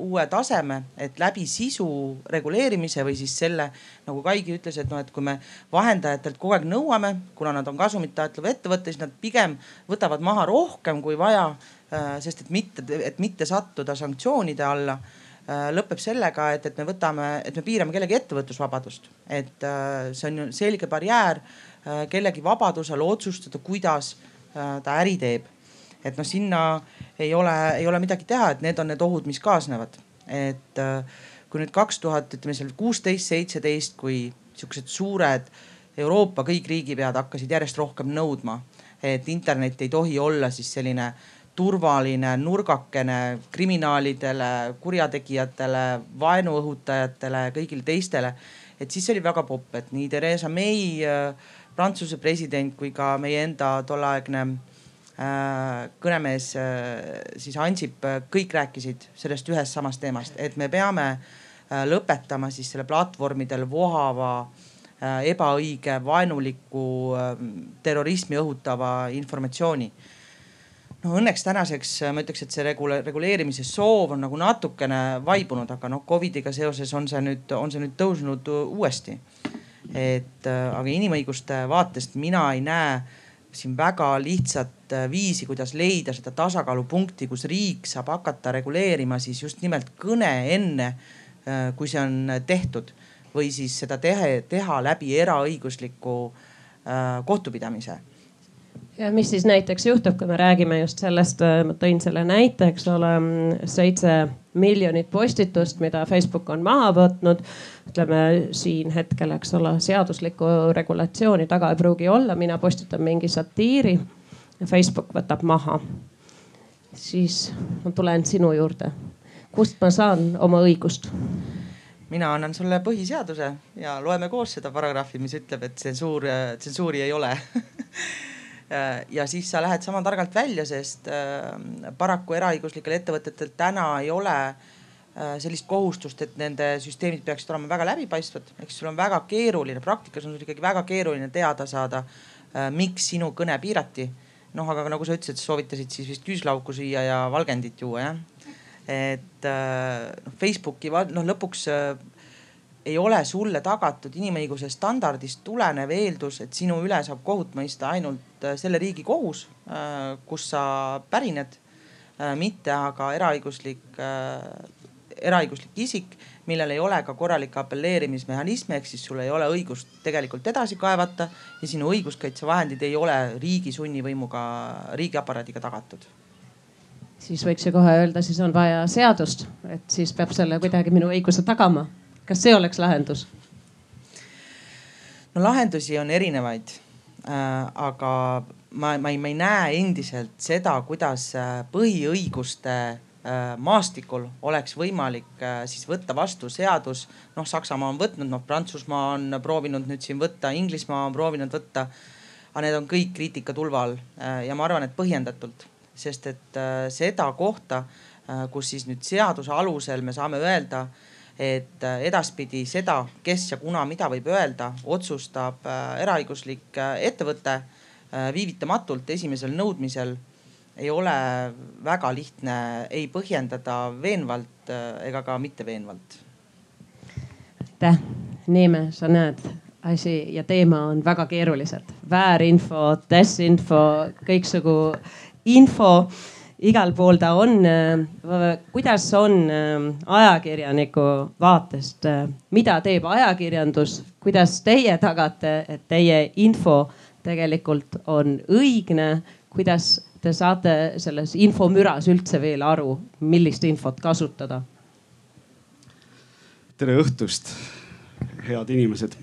uue taseme, et läbi sisu reguleerimise või siis selle nagu Kaigi ütles, et noh, et kui me vahendajatelt kogu aeg nõuame, kuna nad on kasumit taotlev ettevõte, siis nad pigem võtavad maha rohkem kui vaja Äh, sest et mitte, et mitte sattuda sanktsioonide alla äh, lõpeb sellega, et, et me võtame, et me piirame kellegi ettevõtlusvabadust. et äh, see on ju selge barjäär kellegi vabadusele otsustada, kuidas ta äri teeb. Et noh, sinna ei ole, ei ole midagi teha, et need on need ohud, mis kaasnevad. et kui nüüd kaks tuhat, ütleme seal kuusteist, seitseteist, kui sihukesed suured Euroopa kõik riigipead hakkasid järjest rohkem nõudma, et internet ei tohi olla siis selline äh, turvaline nurgakene kriminaalidele, kurjategijatele, vaenu õhutajatele, kõigile teistele. et siis oli väga popp, et nii Theresa May, äh, Prantsuse president kui ka meie enda tolleaegne äh, kõnemees äh, siis Ansip, kõik rääkisid sellest ühest samast teemast, et me peame lõpetama siis selle platvormidel vohava ebaõige, vaenuliku, terrorismi õhutava informatsiooni no õnneks tänaseks äh, ma ütleks, et see regule-, reguleerimise soov on nagu natukene vaibunud, aga noh, Covidiga seoses on see nüüd, on see nüüd tõusnud uuesti. et äh, aga inimõiguste vaatest mina ei näe siin väga lihtsat äh, viisi, kuidas leida seda tasakaalupunkti, kus riik saab hakata reguleerima siis just nimelt kõne enne, kui see on tehtud või siis seda tehe, teha läbi eraõigusliku kohtupidamise ja mis siis näiteks juhtub, kui me räägime just sellest, äh, ma tõin selle näite, eks ole, seitse miljonit postitust, mida Facebook on maha võtnud. ütleme siin hetkel, eks ole, seaduslikku regulatsiooni taga ei pruugi olla, mina postitan mingi satiiri ja Facebook võtab maha. siis ma tulen sinu juurde, kust ma saan oma õigust? mina annan sulle põhiseaduse ja loeme koos seda paragrahvi, mis ütleb, et tsensuur, tsensuuri ei ole Äh, ja siis sa lähed sama targalt välja, sest äh, paraku eraõiguslikel ettevõtetel täna ei ole äh, sellist kohustust, et nende süsteemid peaksid olema väga läbipaistvad, ehk siis sul on väga keeruline, praktikas on sul ikkagi väga keeruline teada saada, miks sinu kõne piirati. noh, aga nagu sa ütlesid, soovitasid siis vist küüslauku süüa ja valgendit juua jah. et noh, Facebooki noh lõpuks ei ole sulle tagatud inimõiguse standardist tulenev eeldus, et sinu üle saab kohut mõista ainult äh, selle riigi kohus, äh, kus sa pärined, äh, mitte aga eraõiguslik, eraõiguslik isik, millel ei ole ka korralikke apelleerimismehhanisme, ehk siis sul ei ole õigust tegelikult edasi kaevata ja sinu õiguskaitsevahendid ei ole riigi sunnivõimuga, riigiaparaadiga tagatud. Siis võiks ju kohe öelda, siis on vaja seadust, et siis peab selle kuidagi minu õiguse tagama kas see oleks lahendus? no lahendusi on erinevaid äh,. aga ma, ma ei, ma ei näe endiselt seda, kuidas äh, põhiõiguste äh, maastikul oleks võimalik äh, siis võtta vastu seadus. noh, Saksamaa on võtnud, noh Prantsusmaa on proovinud nüüd siin võtta, Inglismaa on proovinud võtta. aga need on kõik kriitikatulva all ja ma arvan, et põhjendatult, sest et seda kohta, kus siis nüüd seaduse alusel me saame öelda et äh, edaspidi seda, kes ja kuna, mida võib öelda, otsustab äh, eraõiguslik äh, ettevõte viivitamatult esimesel nõudmisel ei ole väga lihtne ei põhjendada veenvalt ega ka mitte veenvalt. aitäh, Neeme, sa näed, asi ja teema on väga keerulised. väärinfo, desinfo, kõiksugu info, igal pool ta on. kuidas on ajakirjaniku vaatest, mida teeb ajakirjandus, kuidas teie tagate, et teie info tegelikult on õigne, kuidas te saate selles infomüras üldse veel aru, millist infot kasutada? tere õhtust head inimesed.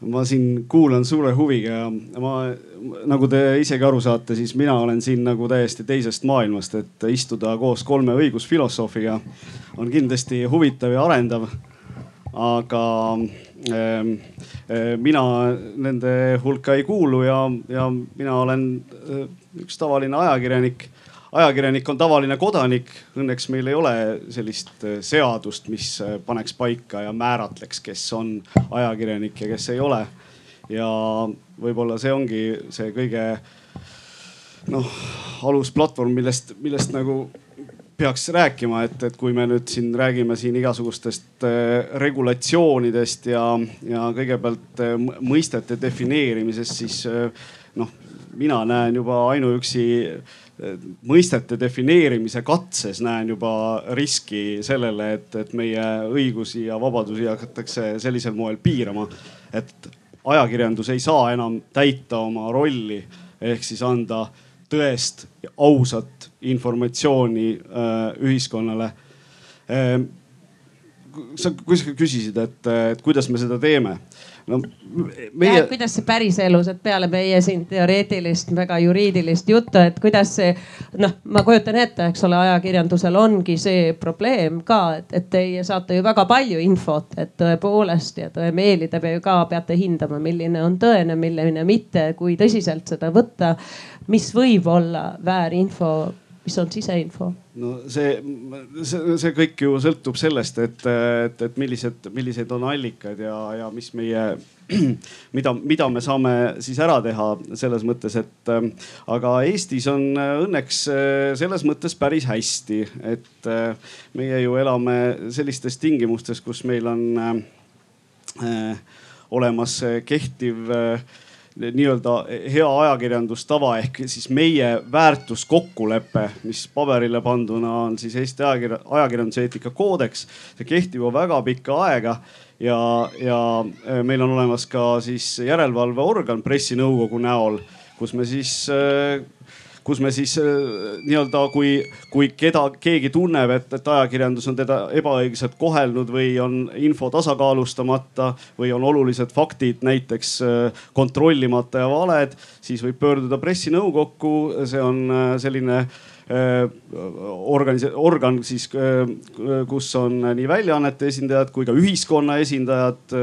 Ma siin kuulan suure huviga ja ma, nagu te isegi aru saate, siis mina olen siin nagu täiesti teisest maailmast, et istuda koos kolme õigusfilosoofiga on kindlasti huvitav ja arendav. aga äh, mina nende hulka ei kuulu ja, ja mina olen äh, üks tavaline ajakirjanik ajakirjanik on tavaline kodanik. Õnneks meil ei ole sellist äh, seadust, mis äh, paneks paika ja määratleks, kes on ajakirjanik ja kes ei ole. ja võib-olla see ongi see kõige noh, alusplatvorm, millest, millest nagu peaks rääkima, et, et kui me nüüd siin räägime siin igasugustest äh, regulatsioonidest ja, ja kõigepealt mõistete defineerimisest, siis noh, mina näen juba ainuüksi mõistete defineerimise katses näen juba riski sellele, et, et meie õigusi ja vabadusi hakatakse sellisel moel piirama. et ajakirjandus ei saa enam täita oma rolli ehk siis anda tõest ausat informatsiooni äh, ühiskonnale äh,. sa küsisid, et, et kuidas me seda teeme no meie. kuidas see päriselus, et peale meie siin teoreetilist, väga juriidilist juttu, et kuidas see noh, ma kujutan ette, eks ole, ajakirjandusel ongi see probleem ka, et, et teie saate ju väga palju infot, et tõepoolest ja tõemeeli te ka peate hindama, milline on tõene, milline mitte, kui tõsiselt seda võtta. mis võib olla väärinfo mis on siseinfo? no see, see, see kõik ju sõltub sellest, et, et, et millised, millised on allikad ja, ja mis meie, mida, mida me saame siis ära teha selles mõttes, et aga Eestis on õnneks selles mõttes päris hästi, et meie ju elame sellistes tingimustes, kus meil on äh, olemas kehtiv äh, nii-öelda hea ajakirjandustava ehk siis meie väärtuskokkulepe, mis paberile panduna on siis Eesti ajakirja, ajakirjanduse eetika koodeks. see kehtib ju väga pikka aega ja, ja e, meil on olemas ka siis järelevalveorgan pressinõukogu näol, kus me siis äh, kus me siis äh, nii-öelda, kui, kui keda, keegi tunneb, et, et ajakirjandus on teda ebaõiglaselt kohelnud või on info tasakaalustamata või on olulised faktid näiteks äh, kontrollimata ja valed, siis võib pöörduda pressinõukokku. see on äh, selline organis-, organ siis, kus on nii väljaannete esindajad kui ka ühiskonna esindajad.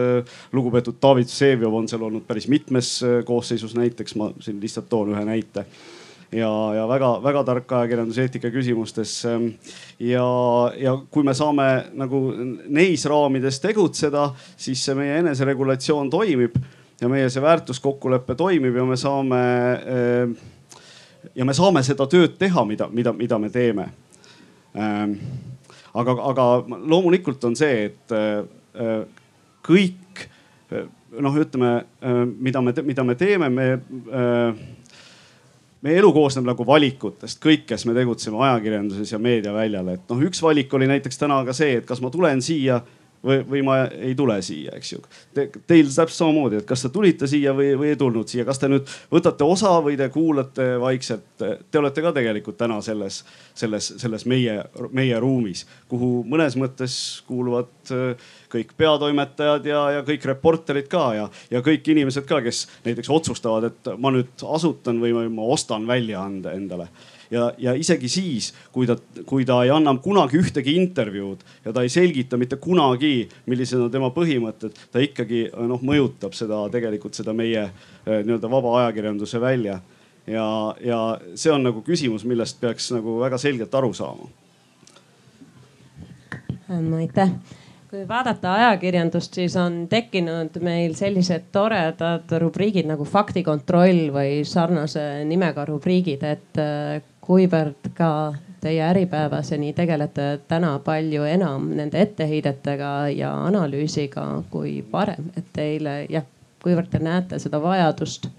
lugupeetud David Vseviov on seal olnud päris mitmes koosseisus näiteks, ma siin lihtsalt toon ühe näite ja, ja väga-väga tark ajakirjanduseetika küsimustes. Ähm, ja, ja kui me saame nagu neis raamides tegutseda, siis see meie eneseregulatsioon toimib ja meie see väärtuskokkulepe toimib ja me saame ähm, ja me saame seda tööd teha, mida, mida, mida me teeme. Ähm, aga, aga loomulikult on see, et äh, kõik noh, ütleme, äh, mida me, mida me teeme, me äh, meie elu koosneb nagu valikutest, kõik, kes me tegutseme ajakirjanduses ja meediaväljal, et noh, üks valik oli näiteks täna ka see, et kas ma tulen siia või, või ma ei tule siia, eks ju Te,. Teil täpselt samamoodi, et kas te tulite siia või, või ei tulnud siia, kas te nüüd võtate osa või te kuulate vaikselt. Te olete ka tegelikult täna selles, selles, selles meie, meie ruumis, kuhu mõnes mõttes kuuluvad äh, kõik peatoimetajad ja, ja kõik reporterid ka ja, ja kõik inimesed ka, kes näiteks otsustavad, et ma nüüd asutan või ma ostan väljaande endale ja, ja isegi siis, kui ta, kui ta ei anna kunagi ühtegi intervjuud ja ta ei selgita mitte kunagi, millised on tema põhimõtted, ta ikkagi noh, mõjutab seda tegelikult seda meie eh, nii-öelda vaba ajakirjanduse välja. ja, ja see on nagu küsimus, millest peaks nagu väga selgelt aru saama. aitäh kui vaadata ajakirjandust, siis on tekkinud meil sellised toredad rubriigid nagu faktikontroll või sarnase nimega rubriigid, et kuivõrd ka teie Äripäevaseni tegelete täna palju enam nende etteheidetega ja analüüsiga kui varem, et teile jah, kuivõrd te näete seda vajadust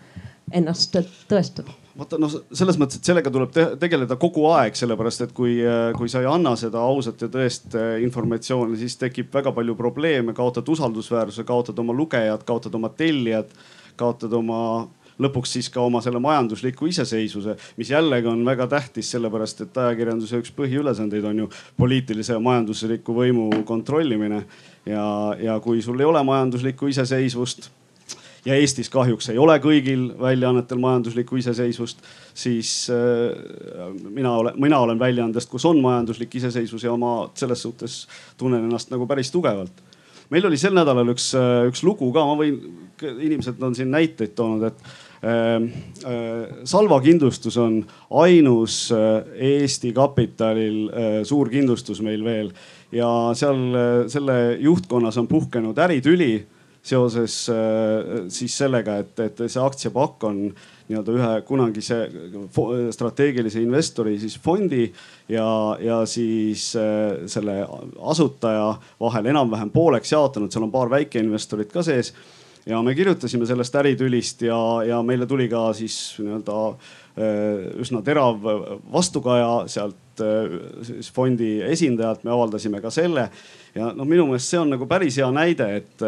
ennast tõestada? vaata noh, selles mõttes, et sellega tuleb te tegeleda kogu aeg, sellepärast et kui, kui sa ei anna seda ausat ja tõest äh, informatsiooni, siis tekib väga palju probleeme, kaotad usaldusväärsuse, kaotad oma lugejad, kaotad oma tellijad, kaotad oma lõpuks siis ka oma selle majandusliku iseseisvuse, mis jällegi on väga tähtis, sellepärast et ajakirjanduse üks põhiülesandeid on ju poliitilise ja majandusliku võimu kontrollimine. ja, ja kui sul ei ole majanduslikku iseseisvust ja Eestis kahjuks ei ole kõigil väljaannetel majanduslikku iseseisvust, siis äh, mina olen, mina olen väljaandest, kus on majanduslik iseseisvus ja ma selles suhtes tunnen ennast nagu päris tugevalt. meil oli sel nädalal üks, äh, üks lugu ka, ma võin, inimesed on siin näiteid toonud, et äh, äh, Salva kindlustus on ainus äh, Eesti kapitalil äh, suur kindlustus meil veel. Ja seal selle juhtkonnas on puhkenud äritüli seoses siis sellega, et, et see aktsiapakk on nii-öelda ühe kunagise strateegilise investori siis fondi ja, ja siis selle asutaja vahel enam-vähem pooleks jaotanud, seal on paar väikeinvestorit ka sees ja me kirjutasime sellest äritülist ja, ja meile tuli ka siis nii-öelda äh, üsna terav vastukaja sealt siis fondi esindajalt, me avaldasime ka selle. Ja noh, minu meelest see on nagu päris hea näide, et,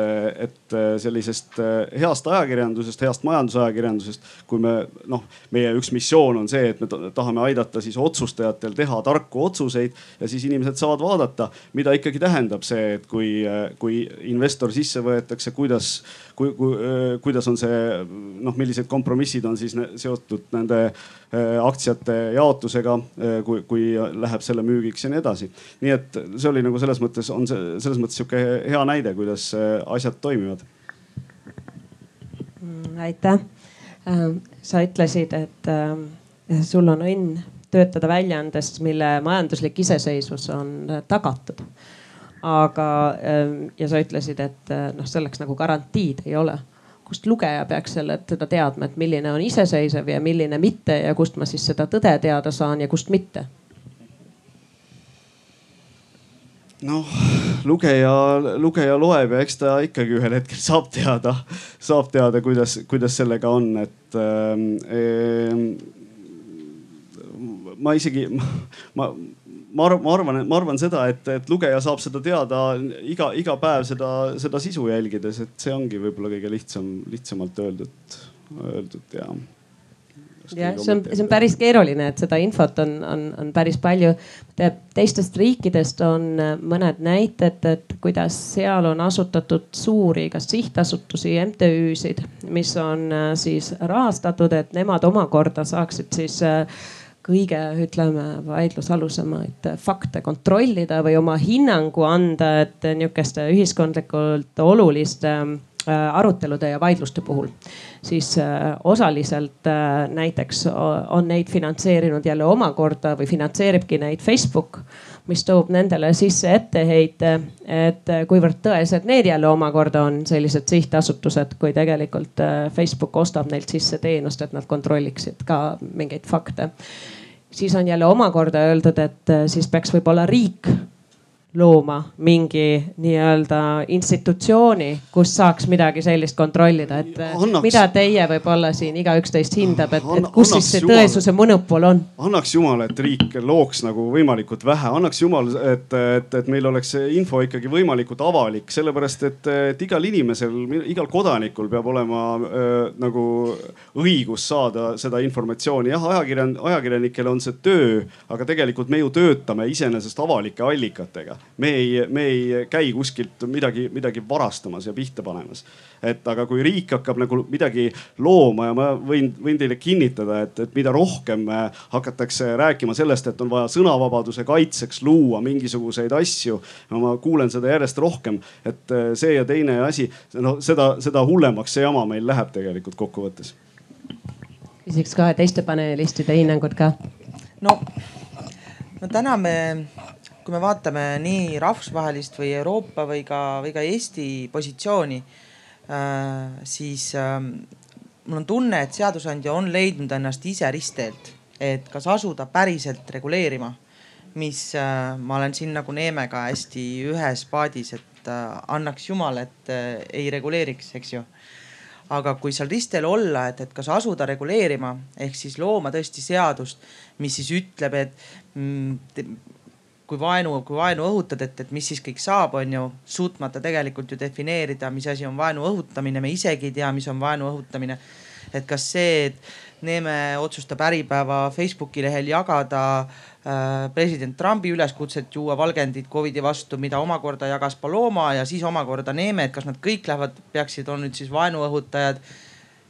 et sellisest eh, heast ajakirjandusest, heast majandusajakirjandusest, kui me noh, meie üks missioon on see, et me tahame aidata siis otsustajatel teha tarku otsuseid ja siis inimesed saavad vaadata, mida ikkagi tähendab see, et kui, kui investor sisse võetakse, kuidas, kui, kui, kuidas on see noh, millised kompromissid on siis seotud nende aktsiate jaotusega, eh, kui, kui läheb selle müügiks ja nii edasi. nii et see oli nagu selles mõttes on see selles mõttes sihuke hea näide, kuidas äh, asjad toimivad. Mm, aitäh. Ähm, sa ütlesid, et ähm, sul on õnn töötada väljaandes, mille majanduslik iseseisvus on äh, tagatud. aga, ja sa ütlesid, et äh, noh, selleks nagu garantiid ei ole kust lugeja peaks selle, seda teadma, et milline on iseseisev ja milline mitte ja kust ma siis seda tõde teada saan ja kust mitte noh, lugeja, lugeja loeb ja eks ta ikkagi ühel hetkel saab teada, saab teada, kuidas, kuidas sellega on, et äh, ma isegi, ma, ma arvan, ma arvan, ma arvan seda, et, et lugeja saab seda teada iga, iga päev seda, seda sisu jälgides, et see ongi võib-olla kõige lihtsam, lihtsamalt öeldud, öeldud ja jah, see on, see on päris keeruline, et seda infot on, on, on päris palju. teistest riikidest on äh, mõned näited, et kuidas seal on asutatud suuri, kas sihtasutusi, MTÜ-sid, mis on äh, siis rahastatud, et nemad omakorda saaksid siis äh, kõige, ütleme, vaidlusalusemaid fakte kontrollida või oma hinnangu anda, et nihukeste ühiskondlikult oluliste Äh, arutelude ja vaidluste puhul, siis äh, osaliselt äh, näiteks on neid finantseerinud jälle omakorda või finantseeribki neid Facebook, mis toob nendele sisse etteheite, et kuivõrd tõesed need jälle omakorda on sellised sihtasutused, kui tegelikult Facebook ostab neilt sisse teenust, et nad kontrolliksid ka mingeid fakte. siis on jälle omakorda öeldud, et siis peaks võib-olla riik looma mingi nii-öelda institutsiooni, kus saaks midagi sellist kontrollida, et annaks, mida teie võib-olla siin igaüks teist hindab, et, et kus siis see tõesuse monopol on? annaks jumal, et riik looks nagu võimalikult vähe, annaks jumal, et, et, et meil oleks see info ikkagi võimalikult avalik, sellepärast et, et igal inimesel, igal kodanikul peab olema äh, nagu õigus saada seda informatsiooni. jah, ajakirjan-, ajakirjanikel on see töö, aga tegelikult me ju töötame iseenesest avalike allikatega me ei, me ei käi kuskilt midagi, midagi varastamas ja pihta panemas. et aga kui riik hakkab nagu midagi looma ja ma võin, võin teile kinnitada, et, et mida rohkem hakatakse rääkima sellest, et on vaja sõnavabaduse kaitseks luua mingisuguseid asju. ma kuulen seda järjest rohkem, et see ja teine asi, no seda, seda hullemaks see jama meil läheb tegelikult kokkuvõttes. küsiks ka teiste panelistide hinnangut ka. no, no täna me kui me vaatame nii rahvusvahelist või Euroopa või ka, või ka Eesti positsiooni äh,, siis äh, mul on tunne, et seadusandja on leidnud ennast ise ristteelt, et kas asuda päriselt reguleerima, mis äh, ma olen siin nagu Neemega hästi ühes paadis, et äh, annaks jumal, et ei reguleeriks, eks ju. Aga kui seal ristel olla, et, et kas asuda reguleerima ehk siis looma tõesti seadust, mis siis ütleb, et mm, kui vaenu, kui vaenu õhutad, et, et mis siis kõik saab, on ju, suutmata tegelikult ju defineerida, mis asi on vaenu õhutamine, me isegi ei tea, mis on vaenu õhutamine. et kas see, et Neeme otsustab Äripäeva Facebooki lehel jagada äh, president Trumpi üleskutset juua valgendit Covidi vastu, mida omakorda jagas Paloma ja siis omakorda Neeme, et kas nad kõik lähevad, peaksid, on nüüd siis vaenuõhutajad.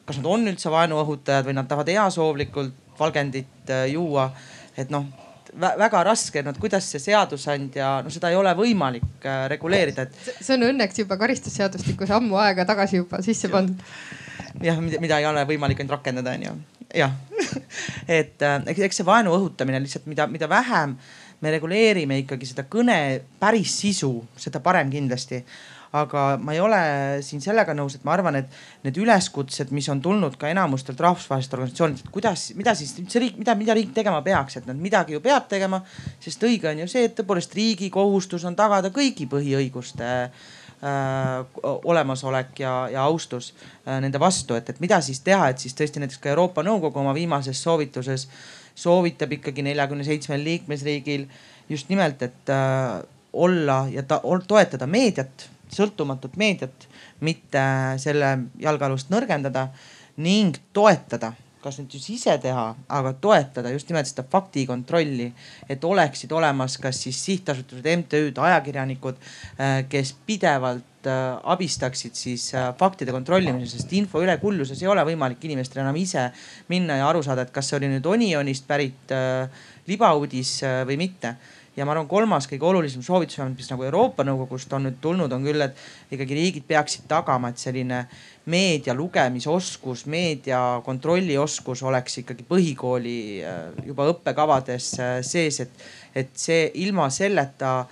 kas nad on üldse vaenuõhutajad või nad tahavad heasoovlikult valgendit äh, juua, et noh väga raske, no kuidas see seadusandja, no seda ei ole võimalik äh, reguleerida, et. see on õnneks juba karistusseadustikus ammu aega tagasi juba sisse pandud. jah, mida ei ole võimalik ainult rakendada, onju. jah et äh, eks see vaenu õhutamine lihtsalt, mida, mida vähem me reguleerime ikkagi seda kõne päris sisu, seda parem kindlasti aga ma ei ole siin sellega nõus, et ma arvan, et need üleskutsed, mis on tulnud ka enamustelt rahvusvahelistelt organisatsioonidelt, kuidas, mida siis see riik, mida, mida riik tegema peaks, et nad midagi ju peab tegema. sest õige on ju see, et tõepoolest riigi kohustus on tagada kõigi põhiõiguste äh, olemasolek ja, ja austus äh, nende vastu, et, et mida siis teha, et siis tõesti näiteks ka Euroopa Nõukogu oma viimases soovituses soovitab ikkagi neljakümne seitsmel liikmesriigil just nimelt, et äh, olla ja ta, toetada meediat sõltumatut meediat, mitte selle jalgealust nõrgendada ning toetada kas nüüd siis ise teha, aga toetada just nimelt seda faktikontrolli, et oleksid olemas kas siis sihtasutused, MTÜ-d, ajakirjanikud, äh, kes pidevalt äh, abistaksid siis äh, faktide kontrollimisel, sest info ülekulluses ei ole võimalik inimestel enam ise minna ja aru saada, et kas see oli nüüd Onionist pärit libauudis või mitte ja ma arvan, kolmas kõige olulisem soovitus, mis nagu Euroopa Nõukogust on nüüd tulnud, on küll, et ikkagi riigid peaksid tagama, et selline meedia lugemisoskus, meedia kontrollioskus oleks ikkagi põhikooli äh, juba õppekavades äh, sees, et, et see ilma selleta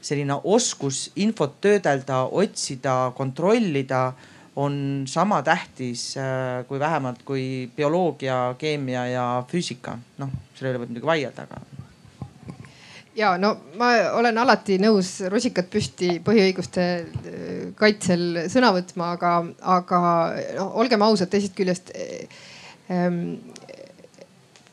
selline oskus infot töödelda, otsida, kontrollida on sama tähtis äh, kui vähemalt kui bioloogia, keemia ja füüsika. noh, selle üle võib muidugi vaielda, aga ja no ma olen alati nõus rusikat püsti põhiõiguste äh, kaitsel sõna võtma, aga, aga no olgem ausad, teisest küljest ähm,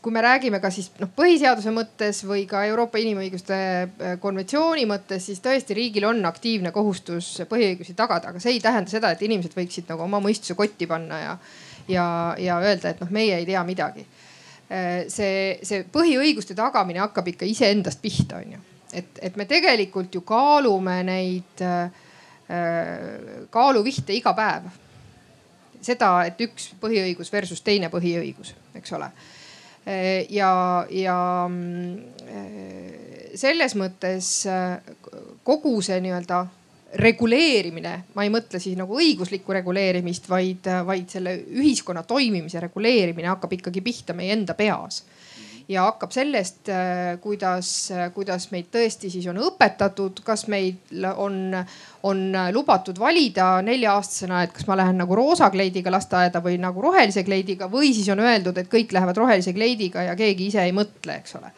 kui me räägime ka siis noh, põhiseaduse mõttes või ka Euroopa Inimõiguste äh, konventsiooni mõttes, siis tõesti riigil on aktiivne kohustus põhiõigusi tagada, aga see ei tähenda seda, et inimesed võiksid nagu oma mõistuse kotti panna ja, ja, ja öelda, et noh, meie ei tea midagi. Äh, see, see põhiõiguste tagamine hakkab ikka iseendast pihta, onju. et, et me tegelikult ju kaalume neid äh, kaaluvihte iga päev. seda, et üks põhiõigus versus teine põhiõigus, eks ole. Äh, ja, ja selles mõttes kogu see nii-öelda reguleerimine, ma ei mõtle siis nagu õiguslikku reguleerimist, vaid, vaid selle ühiskonna toimimise reguleerimine hakkab ikkagi pihta meie enda peas ja hakkab sellest, kuidas, kuidas meid tõesti siis on õpetatud, kas meil on, on lubatud valida nelja-aastasena, et kas ma lähen nagu roosa kleidiga lasteaeda või nagu rohelise kleidiga või siis on öeldud, et kõik lähevad rohelise kleidiga ja keegi ise ei mõtle, eks ole.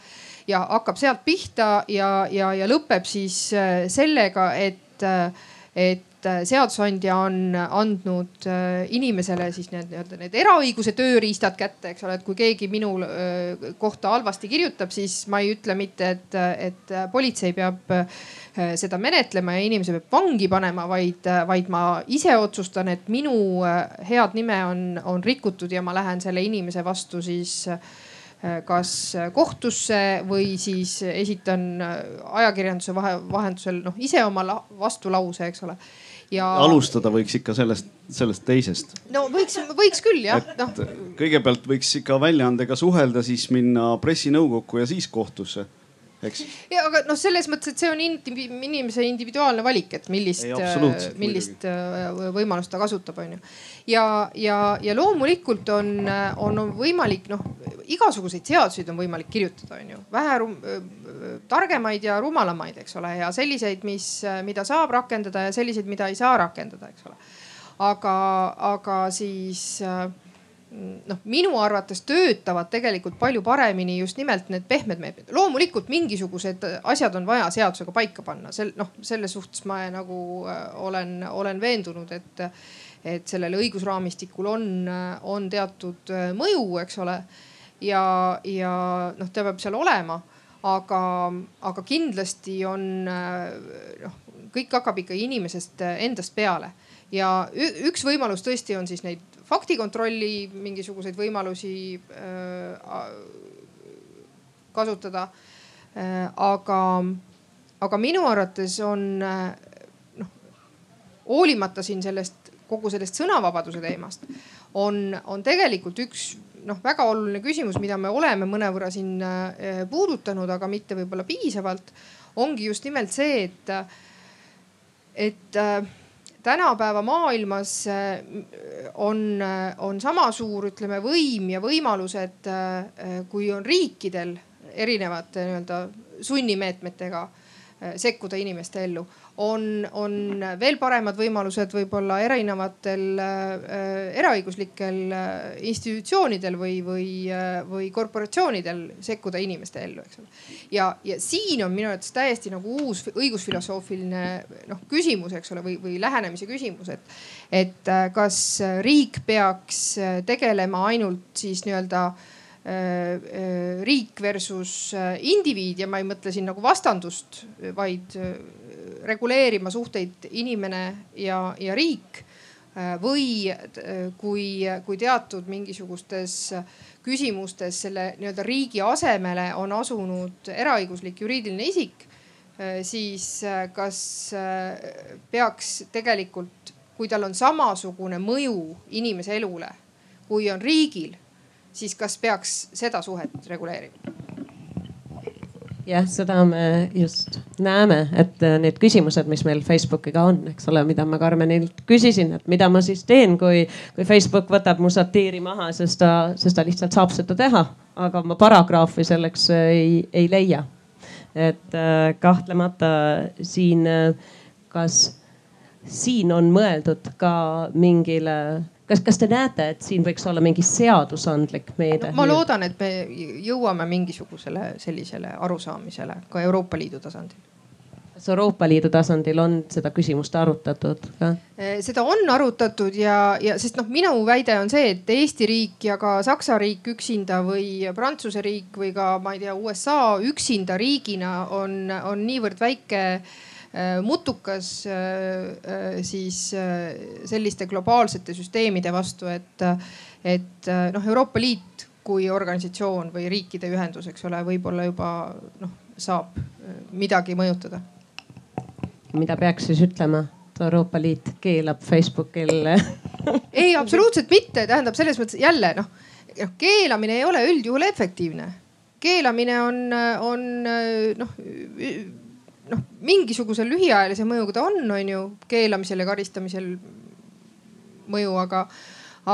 ja hakkab sealt pihta ja, ja, ja lõpeb siis sellega, et et, et seadusandja on andnud äh, inimesele siis need nii-öelda need eraõiguse tööriistad kätte, eks ole, et kui keegi minu äh, kohta halvasti kirjutab, siis ma ei ütle mitte, et, et politsei peab äh, seda menetlema ja inimese peab vangi panema, vaid, vaid ma ise otsustan, et minu head nime on, on rikutud ja ma lähen selle inimese vastu siis äh, kas kohtusse või siis esitan äh, ajakirjanduse vahe, vahendusel noh ise oma vastulause, eks ole ja. alustada võiks ikka sellest, sellest teisest. no võiks, võiks küll jah. No. kõigepealt võiks ikka väljaandega suhelda, siis minna pressinõukokku ja siis kohtusse eks. ja aga noh, selles mõttes, et see on inimese individuaalne valik, et millist, millist muidugi. võimalust ta kasutab, onju. ja, ja, ja loomulikult on, on võimalik noh, igasuguseid seaduseid on võimalik kirjutada, onju. vähe targemaid ja rumalamaid, eks ole, ja selliseid, mis, mida saab rakendada ja selliseid, mida ei saa rakendada, eks ole. aga, aga siis äh, noh, minu arvates töötavad tegelikult palju paremini just nimelt need pehmed meetmed. loomulikult mingisugused asjad on vaja seadusega paika panna, sel noh, selle suhtes ma nagu äh, olen, olen veendunud, et, et sellel õigusraamistikul on, on teatud äh, mõju, eks ole. ja, ja noh, ta peab seal olema, aga, aga kindlasti on äh, noh, kõik hakkab ikka inimesest endast peale ja üks võimalus tõesti on siis neid faktikontrolli mingisuguseid võimalusi äh, kasutada. Äh, aga, aga minu arvates on äh, noh, hoolimata siin sellest kogu sellest sõnavabaduse teemast on, on tegelikult üks noh, väga oluline küsimus, mida me oleme mõnevõrra siin puudutanud, aga mitte võib-olla piisavalt, ongi just nimelt see, et, et tänapäeva maailmas äh, on, äh, on sama suur, ütleme, võim ja võimalused, äh, kui on riikidel erinevate nii-öelda sunnimeetmetega sekkuda inimeste ellu on, on veel paremad võimalused võib-olla erinevatel äh, eraõiguslikel äh, institutsioonidel või, või või korporatsioonidel sekkuda inimeste ellu, eks ole. ja, ja siin on minu arvates täiesti nagu uus õigusfilosoofiline noh küsimus, eks ole, või, või lähenemise küsimus, et, et kas riik peaks tegelema ainult siis nii-öelda riik versus indiviid ja ma ei mõtle siin nagu vastandust, vaid reguleerima suhteid inimene ja, ja riik või kui, kui teatud mingisugustes küsimustes selle nii-öelda riigi asemele on asunud eraõiguslik juriidiline isik, siis kas peaks tegelikult, kui tal on samasugune mõju inimese elule, kui on riigil, siis kas peaks seda suhet reguleerima? jah, seda me just näeme, et äh, need küsimused, mis meil Facebookiga on, eks ole, mida ma Karmenilt küsisin, et mida ma siis teen, kui, kui Facebook võtab mu satiiri maha, sest ta, sest ta lihtsalt saab seda teha, aga ma paragrahvi selleks äh, ei, ei leia. et äh, kahtlemata siin, kas siin on mõeldud ka mingile kas, kas te näete, et siin võiks olla mingi seadusandlik meede no,? ma loodan, et me jõuame mingisugusele sellisele arusaamisele ka Euroopa Liidu tasandil kas Euroopa Liidu tasandil on seda küsimust arutatud ka? Eh, seda on arutatud ja, ja sest noh, minu väide on see, et Eesti riik ja ka Saksa riik üksinda või Prantsuse riik või ka ma ei tea, USA üksinda riigina on, on niivõrd väike äh, Äh, mutukas äh, äh, siis selliste globaalsete süsteemide vastu, et, et noh, Euroopa Liit kui organisatsioon või riikide ühendus, eks ole, võib-olla juba noh, saab midagi mõjutada. mida peaks siis ütlema? Euroopa Liit keelab Facebookil ei, absoluutselt mitte, tähendab selles mõttes jälle noh, noh keelamine ei ole üldjuhul efektiivne. keelamine on, on noh noh, mingisuguse lühiajalise mõjuga ta on, on ju, keelamisel ja karistamisel mõju, aga,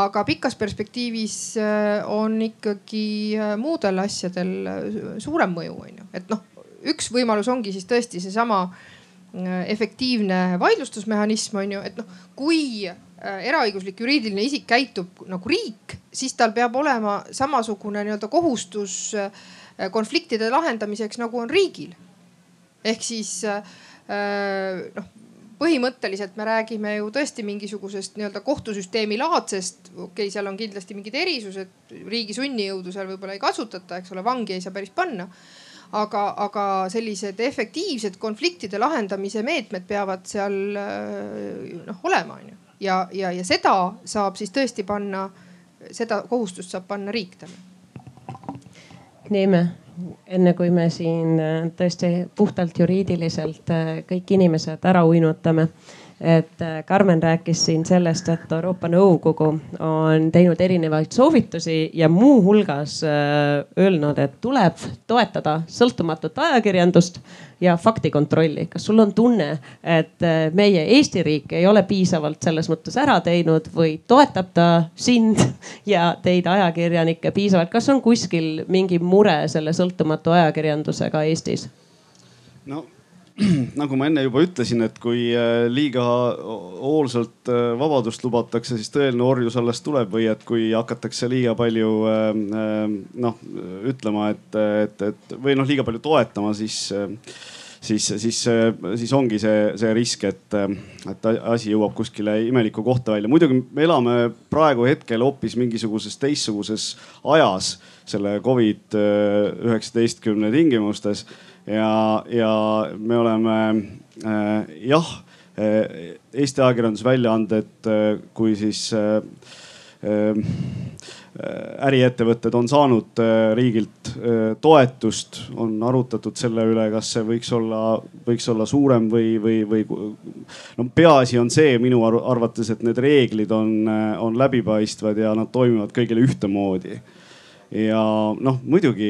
aga pikas perspektiivis äh, on ikkagi äh, muudel asjadel äh, suurem mõju, on ju, et noh, üks võimalus ongi siis tõesti seesama efektiivne vaidlustusmehhanism on ju, et noh, kui eraõiguslik juriidiline isik käitub nagu riik, siis tal peab olema samasugune nii-öelda kohustus konfliktide lahendamiseks nagu on riigil ehk siis äh, noh põhimõtteliselt me räägime ju tõesti mingisugusest nii-öelda kohtusüsteemi laadsest, okei okay,, seal on kindlasti mingid erisused, riigi sunnijõudu seal võib-olla ei kasutata, eks ole, vangi ei saa päris panna. aga, aga sellised efektiivsed konfliktide lahendamise meetmed peavad seal äh, noh olema, onju. ja, ja, ja seda saab siis tõesti panna, seda kohustust saab panna riik talle. Neeme enne kui me siin äh, tõesti puhtalt juriidiliselt äh, kõik inimesed ära uinutame, et äh, Karmen rääkis siin sellest, et Euroopa Nõukogu on teinud erinevaid soovitusi ja muuhulgas äh, öelnud, et tuleb toetada sõltumatut ajakirjandust ja faktikontrolli. kas sul on tunne, et äh, meie Eesti riik ei ole piisavalt selles mõttes ära teinud või toetab ta sind ja teid ajakirjanikke piisavalt, kas on kuskil mingi mure selle sõltumatu ajakirjandusega Eestis? no nagu ma enne juba ütlesin, et kui äh, liiga hoolsalt äh, vabadust lubatakse, siis tõeline orjus alles tuleb või et kui hakatakse liiga palju äh, noh ütlema, et, et, et või noh, liiga palju toetama, siis siis, siis, siis ongi see, see risk, et, et asi jõuab kuskile imelikku kohta välja. muidugi me elame praegu hetkel hoopis mingisuguses teistsuguses ajas selle Covid üheksateistkümne tingimustes ja, ja me oleme äh, jah, äh, Eesti ajakirjandusväljaanded äh, kui siis äh, äh, äriettevõtted on saanud riigilt toetust, on arutatud selle üle, kas see võiks olla, võiks olla suurem või, või, või no peaasi on see minu arvates, et need reeglid on, on läbipaistvad ja nad toimivad kõigile ühtemoodi. ja noh, muidugi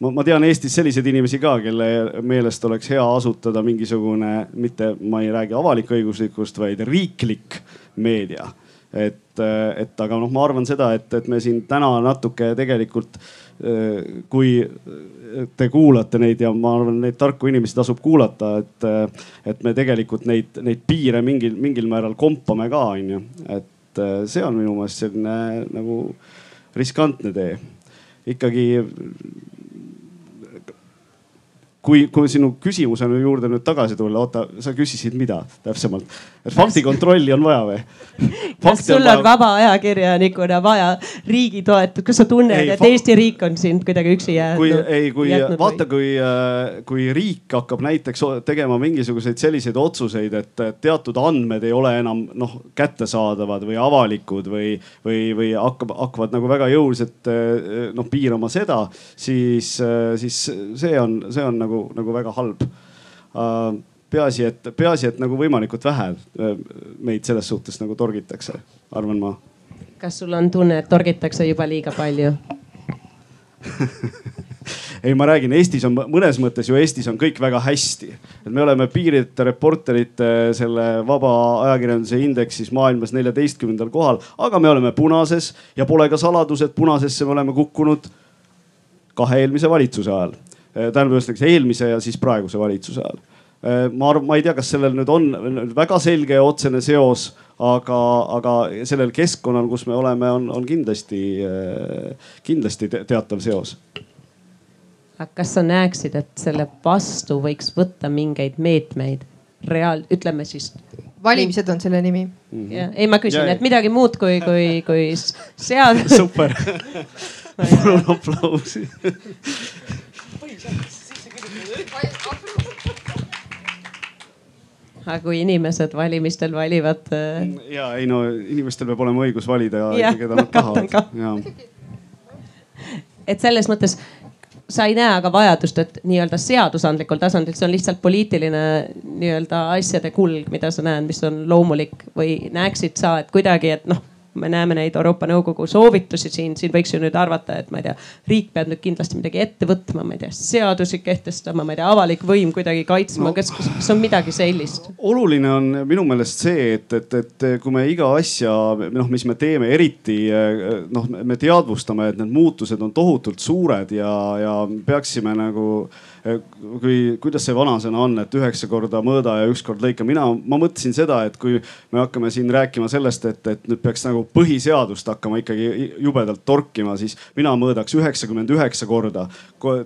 ma, ma tean Eestis selliseid inimesi ka, kelle meelest oleks hea asutada mingisugune, mitte ma ei räägi avalik-õiguslikust, vaid riiklik meedia et, et aga noh, ma arvan seda, et, et me siin täna natuke tegelikult, kui te kuulate neid ja ma arvan, neid tarku inimesi tasub kuulata, et, et me tegelikult neid, neid piire mingil, mingil määral kompame ka, onju. et see on minu meelest selline nagu riskantne tee. ikkagi kui, kui sinu küsimuse juurde nüüd tagasi tulla, oota, sa küsisid mida täpsemalt? et faktikontrolli on vaja või? kas sul on, on vaba ajakirjanikuna vaja riigi toetust, kas sa tunned, et Eesti riik on sind kuidagi üksi jäetud? kui ei, kui vaata, kui, äh, kui riik hakkab näiteks tegema mingisuguseid selliseid otsuseid, et teatud andmed ei ole enam noh kättesaadavad või avalikud või, või, või hakkab, hakkavad nagu väga jõuliselt äh, noh piirama seda, siis, äh, siis see on, see on nagu nagu, nagu väga halb uh, peaasi, et peaasi, et nagu võimalikult vähe äh, meid selles suhtes nagu torgitakse, arvan ma. kas sul on tunne, et torgitakse juba liiga palju ei, ma räägin, Eestis on mõnes mõttes ju Eestis on kõik väga hästi. et me oleme piirideta reporterite selle vaba ajakirjanduse indeksis maailmas neljateistkümnendal kohal, aga me oleme punases ja pole ka saladus, et punasesse me oleme kukkunud kahe eelmise valitsuse ajal Äh, tähendab ühesõnaga eelmise ja siis praeguse valitsuse ajal. Äh, ma arvan, ma ei tea, kas sellel nüüd on väga selge ja otsene seos, aga, aga sellel keskkonnal, kus me oleme, on, on kindlasti, äh, kindlasti teatav seos aga kas sa näeksid, et selle vastu võiks võtta mingeid meetmeid reaal, ütleme siis. valimised on selle nimi mm. -hmm. Ja, ei, ma küsin, et midagi muud kui, kui, kui seadus. super palun aplausi aga kui inimesed valimistel valivad. Äh, ja ei no inimestel peab olema õigus valida, keda nad tahavad. et selles mõttes sa ei näe aga vajadust, et nii-öelda seadusandlikul tasandil, see on lihtsalt poliitiline nii-öelda asjade kulg, mida sa näed, mis on loomulik või näeksid sa, et kuidagi, et noh me näeme neid Euroopa Nõukogu soovitusi siin, siin võiks ju nüüd arvata, et ma ei tea, riik peab nüüd kindlasti midagi ette võtma, ma ei tea, seadusi kehtestama, ma ei tea, avalik võim kuidagi kaitsma no,, kas, kas on midagi sellist? oluline on minu meelest see, et, et, et kui me iga asja noh, mis me teeme, eriti noh, me teadvustame, et need muutused on tohutult suured ja, ja peaksime nagu kui, kuidas see vanasõna on, et üheksa korda mõõda ja üks kord lõika. mina, ma mõtlesin seda, et kui me hakkame siin rääkima sellest, et, et nüüd peaks nagu põhiseadust hakkama ikkagi jubedalt torkima, siis mina mõõdaks üheksakümmend üheksa korda,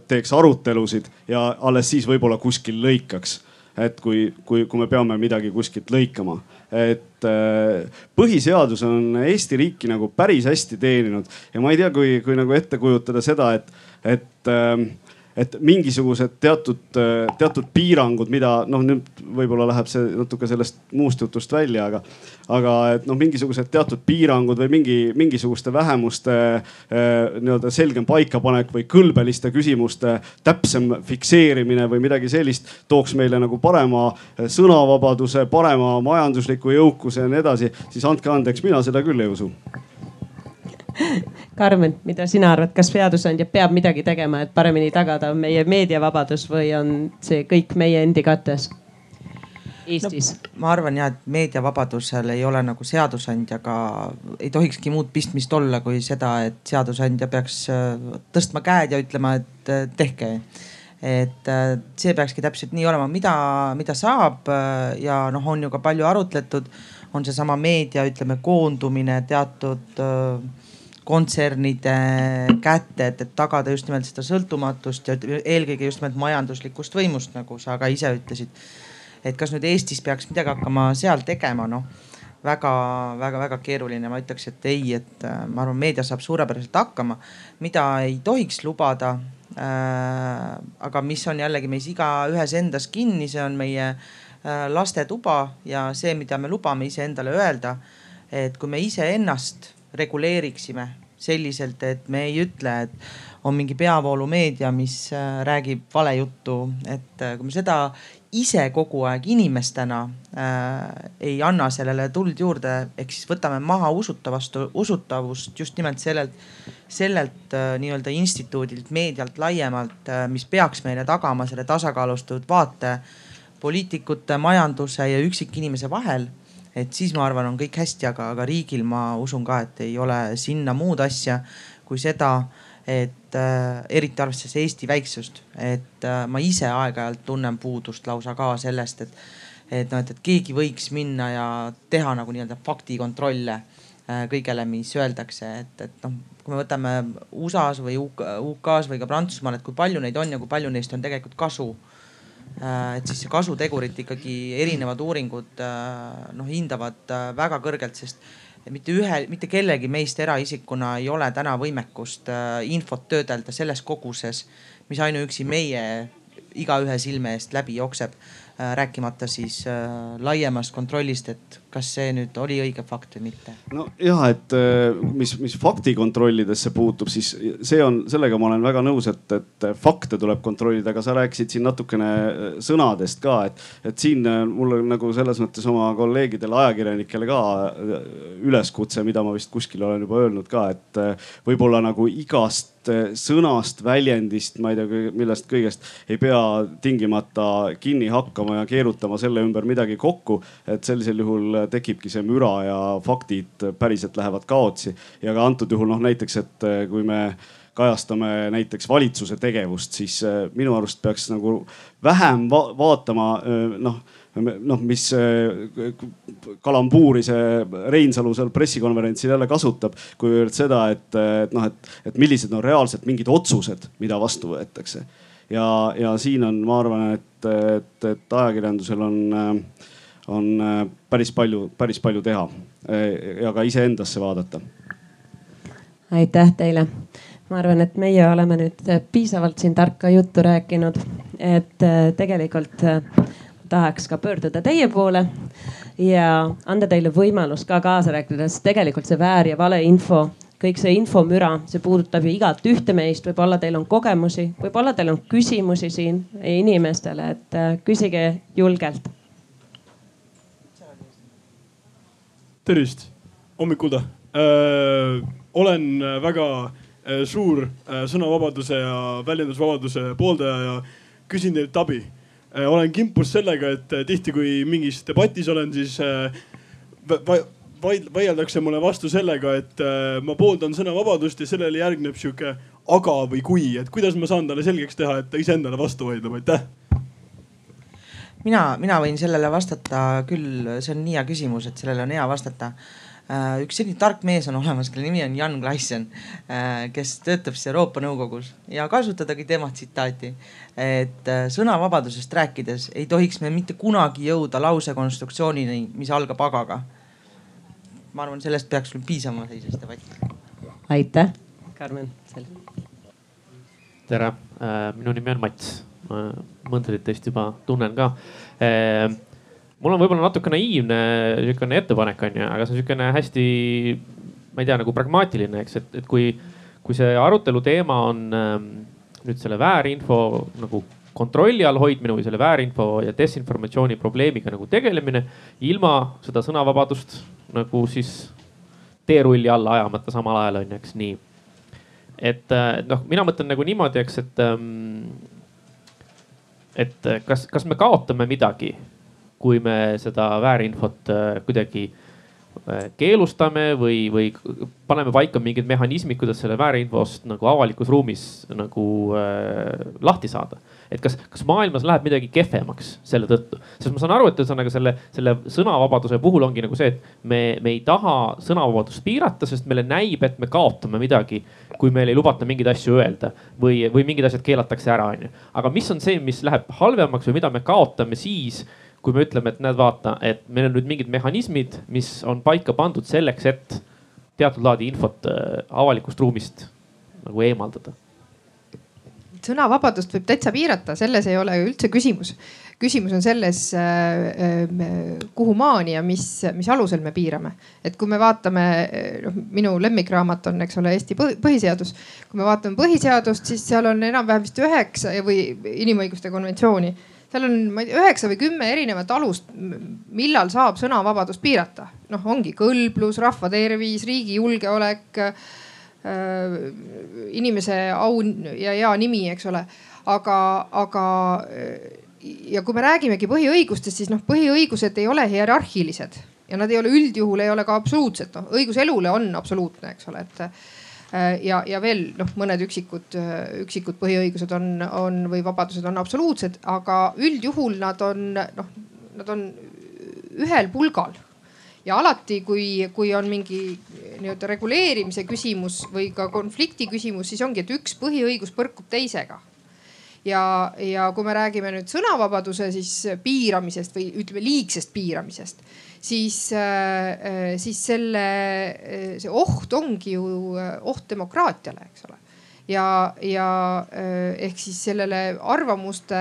teeks arutelusid ja alles siis võib-olla kuskil lõikaks et kui, kui, kui me peame midagi kuskilt lõikama. et äh, põhiseadus on Eesti riiki nagu päris hästi teeninud ja ma ei tea, kui, kui nagu ette kujutada seda, et, et äh, et mingisugused teatud, teatud piirangud, mida noh, nüüd võib-olla läheb see natuke sellest muust jutust välja, aga, aga et noh, mingisugused teatud piirangud või mingi, mingisuguste vähemuste eh, nii-öelda selgem paikapanek või kõlbeliste küsimuste täpsem fikseerimine või midagi sellist tooks meile nagu parema sõnavabaduse, parema majandusliku jõukuse ja nii edasi, siis andke andeks, mina seda küll ei usu Karmen, mida sina arvad, kas seadusandja peab midagi tegema, et paremini tagada meie meediavabadus või on see kõik meie endi kattes? Eestis no,? ma arvan ja, et meediavabadusel ei ole nagu seadusandjaga, ei tohikski muud pistmist olla kui seda, et seadusandja peaks äh, tõstma käed ja ütlema, et äh, tehke et äh, see peakski täpselt nii olema, mida, mida saab ja noh, on ju ka palju arutletud, on seesama meedia, ütleme koondumine teatud kontsernide kätte, et, et tagada just nimelt seda sõltumatust ja eelkõige just nimelt majanduslikust võimust, nagu sa ka ise ütlesid. et kas nüüd Eestis peaks midagi hakkama seal tegema, noh väga-väga-väga keeruline, ma ütleks, et ei, et äh, ma arvan, meedia saab suurepäraselt hakkama. mida ei tohiks lubada äh,, aga mis on jällegi meis igaühes endas kinni, see on meie äh, lastetuba ja see, mida me lubame iseendale öelda. et kui me iseennast reguleeriksime selliselt, et me ei ütle, et on mingi peavoolumeedia, mis äh, räägib valejuttu, et äh, kui me seda ise kogu aeg inimestena äh, ei anna sellele tuld juurde, ehk siis võtame maha usutavast, usutavust just nimelt sellelt, sellelt äh, nii-öelda instituudilt, meedialt laiemalt äh,, mis peaks meile tagama selle tasakaalustatud vaate poliitikute, majanduse ja üksikinimese vahel et siis ma arvan, on kõik hästi, aga, aga riigil ma usun ka, et ei ole sinna muud asja kui seda, et äh, eriti arvestades Eesti väiksust, et äh, ma ise aeg-ajalt tunnen puudust lausa ka sellest, et, et noh, et, et keegi võiks minna ja teha nagu nii-öelda faktikontrolle äh, kõigele, mis öeldakse, et, et noh, kui me võtame USA-s või UK-s või ka Prantsusmaal, et kui palju neid on ja kui palju neist on tegelikult kasu. Äh, et siis see kasutegurit ikkagi erinevad uuringud äh, noh hindavad äh, väga kõrgelt, sest mitte ühe, mitte kellegi meist eraisikuna ei ole täna võimekust infot töödelda selles koguses, mis ainuüksi meie igaühe silme eest läbi jookseb. Rääkimata siis laiemast kontrollist, et kas see nüüd oli õige fakt või mitte? no ja, et äh, mis, mis faktikontrollidesse puutub, siis see on, sellega ma olen väga nõus, et, et fakte tuleb kontrollida, aga sa rääkisid siin natukene äh, sõnadest ka, et, et siin äh, mul on nagu selles mõttes oma kolleegidele, ajakirjanikele ka üleskutse, mida ma vist kuskil olen juba öelnud ka, et võib-olla nagu igast sõnast, väljendist, ma ei tea, millest kõigest ei pea tingimata kinni hakkama ja keerutama selle ümber midagi kokku. et sellisel juhul tekibki see müra ja faktid päriselt lähevad kaotsi. ja ka antud juhul noh näiteks, et eh, kui me kajastame näiteks valitsuse tegevust, siis eh, minu arust peaks nagu vähem va vaatama eh, noh noh, mis kalambuuri see Reinsalu seal pressikonverentsil jälle kasutab, kuivõrd seda, et, et noh, et, et millised on reaalselt mingid otsused, mida vastu võetakse. ja, ja siin on, ma arvan, et, et, et ajakirjandusel on äh, on äh, päris palju, päris palju teha äh, ja ka iseendasse vaadata. aitäh teile. ma arvan, et meie oleme nüüd piisavalt siin tarka juttu rääkinud, et äh, tegelikult tahaks ka pöörduda teie poole ja anda teile võimalust ka kaasa rääkida, sest tegelikult see väär ja valeinfo kõik see infomüra, see puudutab ju igat ühte meist, võib-olla teil on kogemusi, võib-olla teil on küsimusi siin inimestele, et küsige julgelt tervist, hommikul ta äh,. olen väga äh, suur äh, sõnavabaduse ja väljendusvabaduse pooldaja ja küsin teilt abi äh,. Olen kimpus sellega, et äh, tihti, kui mingis debatis olen, siis äh, vaid, vaieldakse mulle vastu sellega, et äh, ma pooldan sõnavabadust ja sellele järgneb sihuke aga või kui, et kuidas ma saan talle selgeks teha, et ta iseendale vastu vaidleb, aitäh! Mina, mina võin sellele vastata küll, see on nii hea küsimus, et sellele on hea vastata. Äh, üks selline tark mees on olemas, kelle nimi on Jan Gleissen, äh, kes töötab siis Euroopa Nõukogus ja kasutadagi tema tsitaati, et äh, sõnavabadusest rääkides ei tohiks me mitte kunagi jõuda lausekonstruktsioonini, mis algab agaga. ma arvan, sellest peaks küll piisama sellises debatis. aitäh, Karmen. tere, minu nimi on Mats, mõndasid teist juba tunnen ka mul on võib-olla natuke naiivne niisugune ettepanek on ju, aga see on niisugune hästi, ma ei tea, nagu pragmaatiline, eks, et, et kui, kui see arutelu teema on ähm, nüüd selle väärinfo nagu kontrolli all hoidmine või selle väärinfo ja desinformatsiooni probleemiga nagu tegelemine ilma seda sõnavabadust nagu siis teerulli alla ajamata samal ajal on ju, eks nii. et äh, noh, mina mõtlen nagu niimoodi, eks, et ähm,, et kas, kas me kaotame midagi kui me seda väärinfot äh, kuidagi äh, keelustame või, või paneme paika mingid mehhanismid, kuidas selle väärinfost nagu avalikus ruumis nagu äh, lahti saada. et kas, kas maailmas läheb midagi kehvemaks selle tõttu, sest ma saan aru, et ühesõnaga selle, selle sõnavabaduse puhul ongi nagu see, et me, me ei taha sõnavabadust piirata, sest meile näib, et me kaotame midagi, kui meil ei lubata mingeid asju öelda või, või mingid asjad keelatakse ära, onju. aga mis on see, mis läheb halvemaks või mida me kaotame siis kui me ütleme, et näed, vaata, et meil on nüüd mingid mehhanismid, mis on paika pandud selleks, et teatud laadi infot äh, avalikust ruumist nagu eemaldada sõnavabadust võib täitsa piirata, selles ei ole üldse küsimus. küsimus on selles, äh, äh, kuhu maani ja mis, mis alusel me piirame. et kui me vaatame, noh minu lemmikraamat on, eks ole, Eesti põhiseadus. kui me vaatame põhiseadust, siis seal on enam-vähem vist üheksa või inimõiguste konventsiooni seal on, ma ei tea, üheksa või kümme erinevat alust, millal saab sõnavabadust piirata. noh, ongi kõlblus, rahva tervis, riigi julgeolek äh,, inimese au ja hea nimi, eks ole. aga, aga ja kui me räägimegi põhiõigustest, siis noh, põhiõigused ei ole hierarhilised ja nad ei ole üldjuhul ei ole ka absoluutsed, noh õigus elule on absoluutne, eks ole, et ja, ja veel noh, mõned üksikud, üksikud põhiõigused on, on või vabadused on absoluutsed, aga üldjuhul nad on noh, nad on ühel pulgal. Ja alati, kui, kui on mingi nii-öelda reguleerimise küsimus või ka konflikti küsimus, siis ongi, et üks põhiõigus põrkub teisega. Ja, ja kui me räägime nüüd sõnavabaduse siis piiramisest või ütleme liigsest piiramisest, siis, äh, siis selle, äh, see oht ongi ju äh, oht demokraatiale, eks ole ja, ja ehk siis sellele arvamuste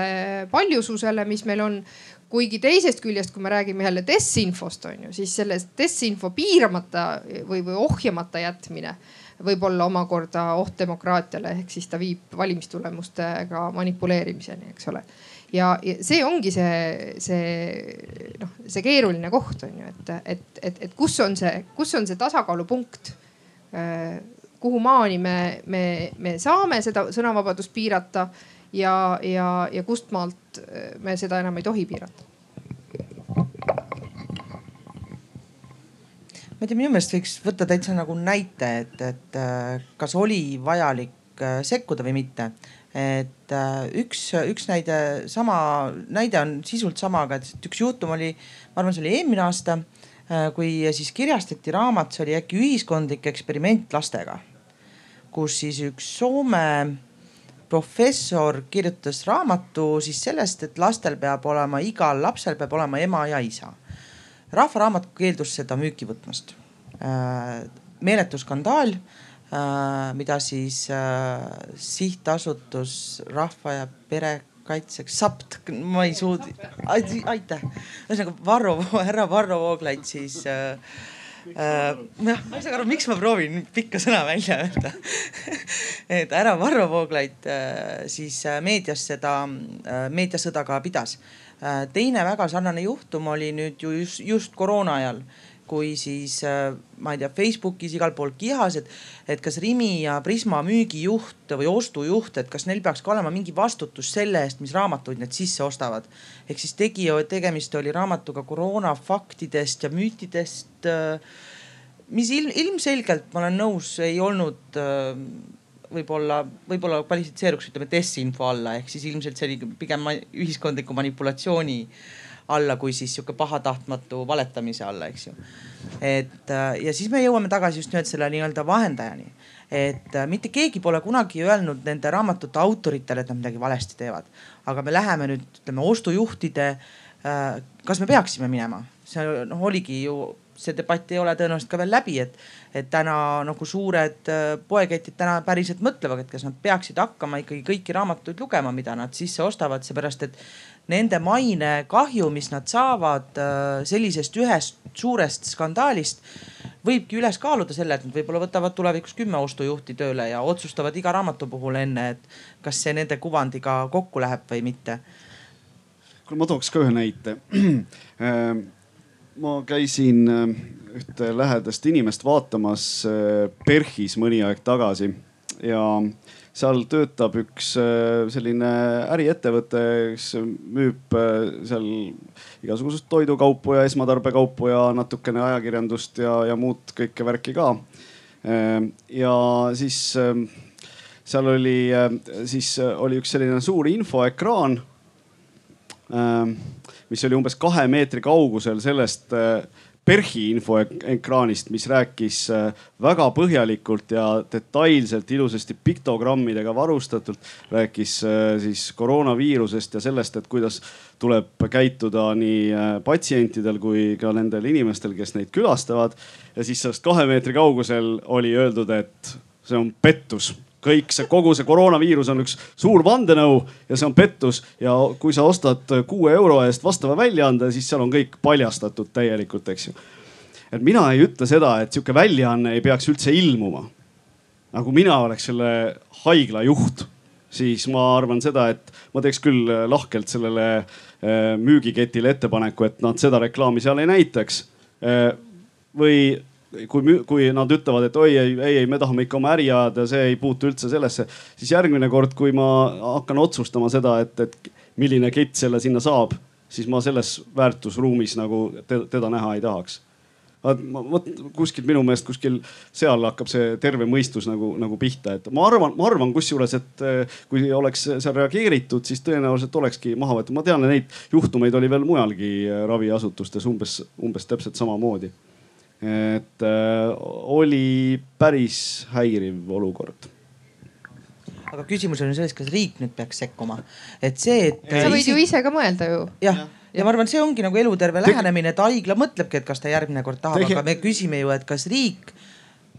paljususele, mis meil on. kuigi teisest küljest, kui me räägime jälle desinfost on ju, siis selle desinfo piiramata või, või ohjamata jätmine võib olla omakorda oht demokraatiale, ehk siis ta viib valimistulemustega manipuleerimiseni, eks ole ja, ja see ongi see, see noh, see keeruline koht on ju, et, et, et, et kus on see, kus on see tasakaalupunkt äh, kuhu maani me, me, me saame seda sõnavabadust piirata ja, ja, ja kust maalt äh, me seda enam ei tohi piirata? ma ei tea, minu meelest võiks võtta täitsa nagu näite, et, et äh, kas oli vajalik sekkuda või mitte et äh, üks, üks näide, sama näide on sisult sama, aga et üks juhtum oli, ma arvan, see oli eelmine aasta, äh, kui siis kirjastati raamat, see oli äkki ühiskondlik eksperiment lastega, kus siis üks Soome professor kirjutas raamatu siis sellest, et lastel peab olema, igal lapsel peab olema ema ja isa. rahvaraamat keeldus seda müüki võtmast. Äh, meeletu skandaal mida siis äh, sihtasutus Rahva ja Pere kaitseks, SAPT, ma ei suuda, aitäh. ühesõnaga Varro, härra Varro Vooglaid siis äh, äh,. ma ei saa aru, miks ma proovin pikka sõna välja öelda et härra Varro Vooglaid äh, siis meedias seda äh, meediasõda ka pidas äh,. teine väga sarnane juhtum oli nüüd ju just, just koroona ajal kui siis äh, ma ei tea, Facebookis igal pool kihas, et, et kas Rimi ja Prisma müügijuht või ostujuht, et kas neil peaks ka olema mingi vastutus selle eest, mis raamatuid need sisse ostavad. ehk siis tegi, tegemist oli raamatuga koroona faktidest ja müütidest, äh, mis ilm, ilmselgelt ma olen nõus, ei olnud äh, võib-olla, võib-olla kvalifitseeruks ütleme desinfo alla, ehk siis ilmselt see oli pigem ühiskondliku manipulatsiooni äh, alla kui siis sihuke pahatahtmatu valetamise alla, eks ju. et äh, ja siis me jõuame tagasi just nimelt selle nii-öelda vahendajani. et äh, mitte keegi pole kunagi öelnud nende raamatute autoritele, et nad midagi valesti teevad. aga me läheme nüüd ütleme ostujuhtide. Äh, kas me peaksime minema? see noh oligi ju see debatt ei ole tõenäoliselt ka veel läbi, et, et täna nagu suured poeketid täna päriselt mõtlevad, et kas nad peaksid hakkama ikkagi kõiki raamatuid lugema, mida nad sisse ostavad, seepärast et nende mainekahju, mis nad saavad äh, sellisest ühest suurest skandaalist võibki üles kaaluda selle, et nad võib-olla võtavad tulevikus kümme ostujuhti tööle ja otsustavad iga raamatu puhul enne, et kas see nende kuvandiga kokku läheb või mitte. kuule, ma tooks ka ühe näite. Äh, ma käisin äh, ühte lähedast inimest vaatamas PERHis mõni aeg tagasi ja seal töötab üks äh, selline äriettevõte, kes müüb äh, seal igasugust toidukaupu ja esmatarbekaupu ja natukene ajakirjandust ja, ja muud kõike värki ka. Äh, ja siis seal oli, siis oli üks selline suur infoekraan, mis oli umbes kahe meetri kaugusel sellest PERHi infoekraanist, mis rääkis äh, väga põhjalikult ja detailselt, ilusasti piktogrammidega varustatult, rääkis äh, siis koroonaviirusest ja sellest, et kuidas tuleb käituda nii äh, patsientidel kui ka nendel inimestel, kes neid külastavad. ja siis sellest kahe meetri kaugusel oli öeldud, et see on pettus kõik see, kogu see koroonaviirus on üks suur vandenõu ja see on pettus ja kui sa ostad kuue euro eest vastava väljaande, siis seal on kõik paljastatud täielikult, eks ju. et mina ei ütle seda, et sihuke väljaanne ei peaks üldse ilmuma. nagu mina oleks selle haigla juht, siis ma arvan seda, et ma teeks küll lahkelt sellele eh, müügiketile ettepaneku, et nad seda reklaami seal ei näitaks. Eh, või kui, kui nad ütlevad, et oi ei, ei, me tahame ikka oma äri ajada, see ei puutu üldse sellesse, siis järgmine kord, kui ma hakkan otsustama seda, et, et milline kett selle sinna saab, siis ma selles väärtusruumis nagu teda näha ei tahaks vot kuskilt minu meelest kuskil seal hakkab see terve mõistus nagu, nagu pihta, et ma arvan, ma arvan kusjuures, et eh, kui oleks seal reageeritud, siis tõenäoliselt olekski maha võetud. ma tean, neid juhtumeid oli veel mujalgi raviasutustes umbes, umbes täpselt samamoodi et äh, oli päris häiriv olukord aga küsimus on ju selles, kas riik nüüd peaks sekkuma, et see, et. sa võid ju ise ka mõelda ju. jah, ja ma arvan, see ongi nagu eluterve lähenemine, et haigla mõtlebki, et kas ta järgmine kord tahab, aga me küsime ju, et kas riik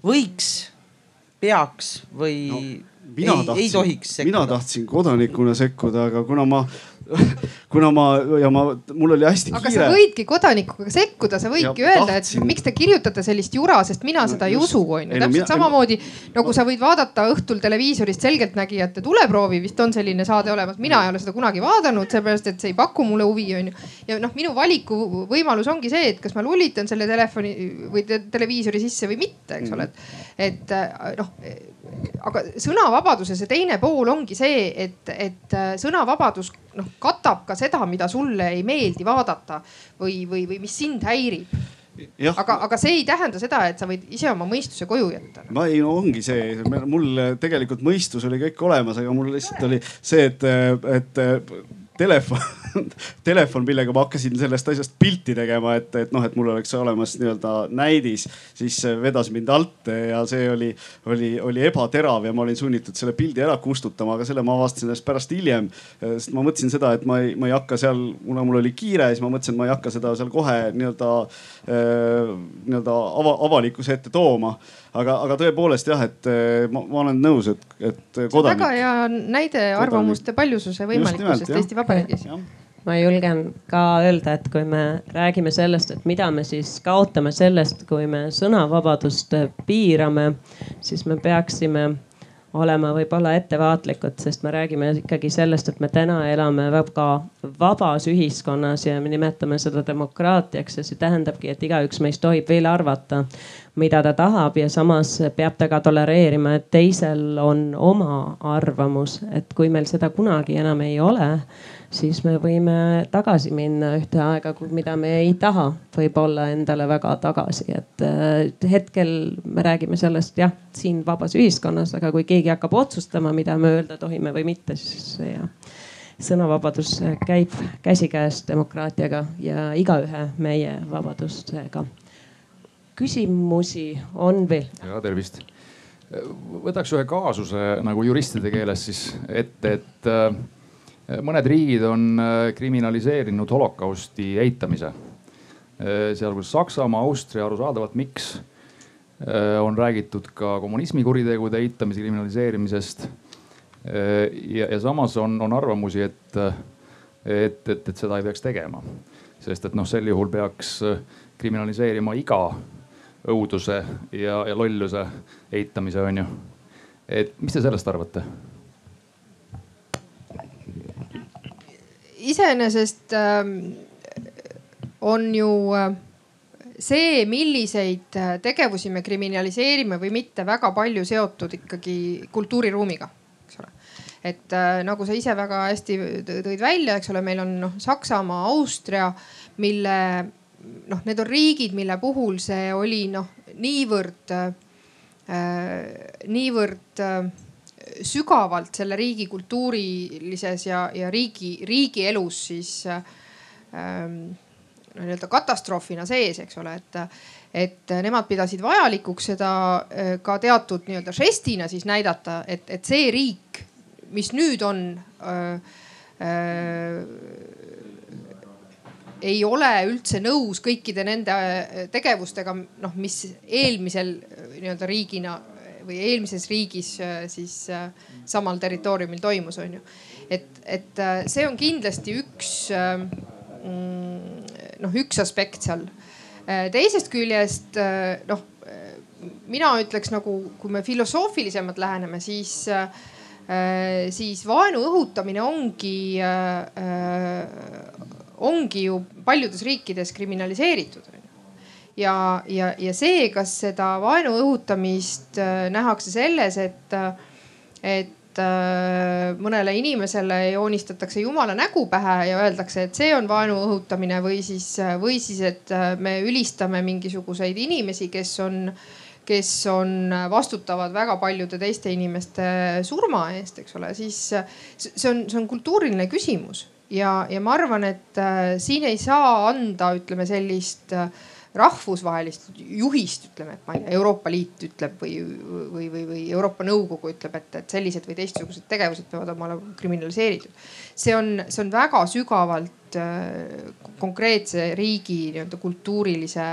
võiks, peaks või no, mina ei, tahtsin, ei tohiks sekkuda. mina tahtsin kodanikuna sekkuda, aga kuna ma kuna ma ja ma, mul oli hästi aga kiire. aga sa võidki kodanikuga sekkuda, sa võidki ja, öelda, et miks te kirjutate sellist jura, sest mina no, seda ei usu, onju. täpselt mina, samamoodi nagu sa võid vaadata õhtul televiisorist Selgeltnägijate tuleproovi, vist on selline saade olemas, mina ei ole seda kunagi vaadanud, seepärast et see ei paku mulle huvi, onju. ja noh, minu valikuvõimalus ongi see, et kas ma lulitan selle telefoni või te televiisori sisse või mitte, eks ole, et, et noh aga sõnavabaduse see teine pool ongi see, et, et sõnavabadus noh katab ka seda, mida sulle ei meeldi vaadata või, või, või mis sind häirib. Ja. aga, aga see ei tähenda seda, et sa võid ise oma mõistuse koju jätta. no ei, no ongi see, mul tegelikult mõistus oli kõik olemas, aga mul lihtsalt oli see, et, et telefon telefon, millega ma hakkasin sellest asjast pilti tegema, et, et noh, et mul oleks olemas nii-öelda näidis, siis vedas mind alt ja see oli, oli, oli ebaterav ja ma olin sunnitud selle pildi ära kustutama, aga selle ma avastasin alles pärast hiljem. sest ma mõtlesin seda, et ma ei, ma ei hakka seal, kuna mul oli kiire, siis ma mõtlesin, et ma ei hakka seda seal kohe nii-öelda äh,, nii-öelda ava, avalikkuse ette tooma aga, aga tõepoolest jah, et ma, ma olen nõus, et, et kodanik. väga hea näide arvamuste paljususe võimalikkusest Eesti Vabariigis. Ma julgen ka öelda, et kui me räägime sellest, et mida me siis kaotame sellest, kui me sõnavabadust piirame, siis me peaksime olema võib-olla ettevaatlikud, sest me räägime ikkagi sellest, et me täna elame väga vabas ühiskonnas ja me nimetame seda demokraatiaks ja see tähendabki, et igaüks meist tohib veel arvata, mida ta tahab ja samas peab ta ka tolereerima, et teisel on oma arvamus, et kui meil seda kunagi enam ei ole siis me võime tagasi minna ühte aega, mida me ei taha võib-olla endale väga tagasi, et äh, hetkel me räägime sellest jah, siin vabas ühiskonnas, aga kui keegi hakkab otsustama, mida me öelda tohime või mitte, siis jah sõnavabadus käib käsikäes demokraatiaga ja igaühe meie vabadustega. küsimusi on veel? ja tervist. võtaks ühe kaasuse nagu juristide keeles siis ette, et, et mõned riigid on äh, kriminaliseerinud holokausti eitamise. sealhulgas Saksamaa, Austria, arusaadavalt, miks. on räägitud ka kommunismi kuritegude eitamise kriminaliseerimisest. ja, ja samas on, on arvamusi, et, et, et, et seda ei peaks tegema. sest et noh, sel juhul peaks kriminaliseerima iga õuduse ja, ja lolluse eitamise, on ju. et mis te sellest arvate? Iseenesest äh, on ju äh, see, milliseid äh, tegevusi me kriminaliseerime või mitte, väga palju seotud ikkagi kultuuriruumiga, eks ole. et äh, nagu sa ise väga hästi tõid välja, eks ole, meil on noh Saksamaa, Austria, mille noh, need on riigid, mille puhul see oli noh, niivõrd äh,, niivõrd äh, sügavalt selle riigi kultuurilises ja, ja riigi, riigielus siis ähm, no nii-öelda katastroofina sees, eks ole, et, et nemad pidasid vajalikuks seda äh, ka teatud nii-öelda žestina siis näidata, et, et see riik, mis nüüd on äh, äh, ei ole üldse nõus kõikide nende äh, tegevustega, noh, mis eelmisel äh, nii-öelda riigina või eelmises riigis äh, siis samal territooriumil toimus, on ju. et, et see on kindlasti üks mm, noh, üks aspekt seal. teisest küljest noh, mina ütleks nagu, kui me filosoofilisemalt läheneme, siis siis vaenu õhutamine ongi ongi ju paljudes riikides kriminaliseeritud ja, ja, ja see, kas seda vaenu õhutamist äh, nähakse selles, et, et äh, mõnele inimesele joonistatakse jumala nägu pähe ja öeldakse, et see on vaenu õhutamine või siis, või siis, et äh, me ülistame mingisuguseid inimesi, kes on kes on, vastutavad väga paljude teiste inimeste surma eest, eks ole, siis see on, see on kultuuriline küsimus. Ja, ja ma arvan, et siin ei saa anda, ütleme sellist äh, rahvusvahelist juhist, ütleme, et ma ei tea, Euroopa Liit ütleb või, või, või, või Euroopa Nõukogu ütleb, et, et sellised või teistsugused tegevused peavad olema kriminaliseeritud. see on, see on väga sügavalt äh, konkreetse riigi nii-öelda kultuurilise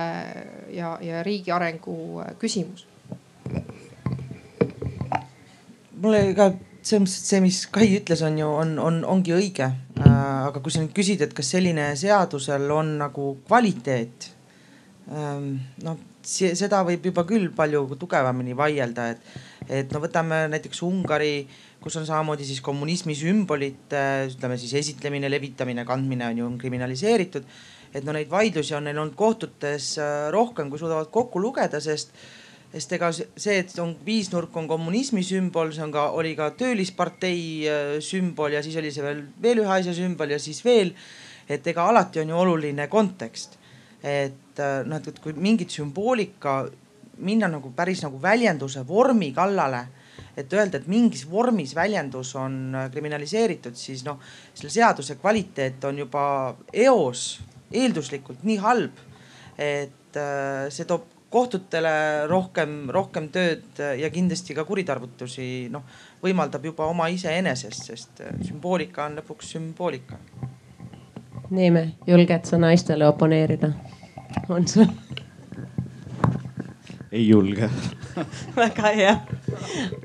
ja, ja riigi arengu äh, küsimus. mulle ka selles mõttes, et see, mis Kai ütles, on ju, on, on, ongi õige äh,. aga kui sa nüüd küsid, et kas selline seadusel on nagu kvaliteet. Noh, seda võib juba küll palju tugevamini vaielda, et, et no võtame näiteks Ungari, kus on samamoodi siis kommunismi sümbolite, ütleme siis esitlemine, levitamine, kandmine on ju on kriminaliseeritud. et no neid vaidlusi on neil olnud kohtutes äh, rohkem, kui suudavad kokku lugeda, sest sest ega see, et on viisnurk on kommunismi sümbol, see on ka, oli ka töölispartei äh, sümbol ja siis oli see veel, veel ühe asja sümbol ja siis veel. et ega alati on ju oluline kontekst. et äh, noh, et kui mingit sümboolika minna nagu päris nagu väljenduse vormi kallale et öelda, et mingis vormis väljendus on äh, kriminaliseeritud, siis noh, selle seaduse kvaliteet on juba eos eelduslikult nii halb, et see toob kohtutele rohkem, rohkem tööd ja kindlasti ka kuritarvitusi noh, võimaldab juba oma iseenesest, sest äh, sümboolika on lõpuks sümboolika. Neeme, julged sa naistele oponeerida? On sul? ei julge väga hea.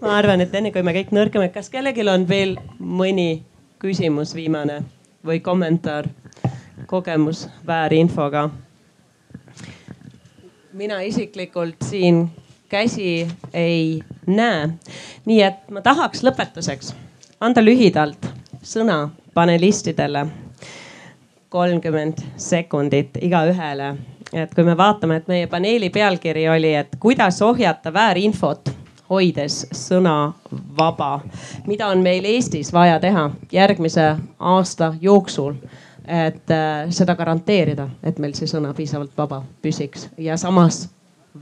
ma arvan, et enne kui me kõik nõrkame, kas kellelgi on veel mõni küsimus, viimane või kommentaar, kogemus väärinfoga? mina isiklikult siin käsi ei näe. nii et ma tahaks lõpetuseks anda lühidalt sõna panelistidele. kolmkümmend sekundit igaühele. Et kui me vaatame, et meie paneeli pealkiri oli, et kuidas ohjata väärinfot hoides sõna vaba. mida on meil Eestis vaja teha järgmise aasta jooksul et äh, seda garanteerida, et meil see sõna piisavalt vaba püsiks ja samas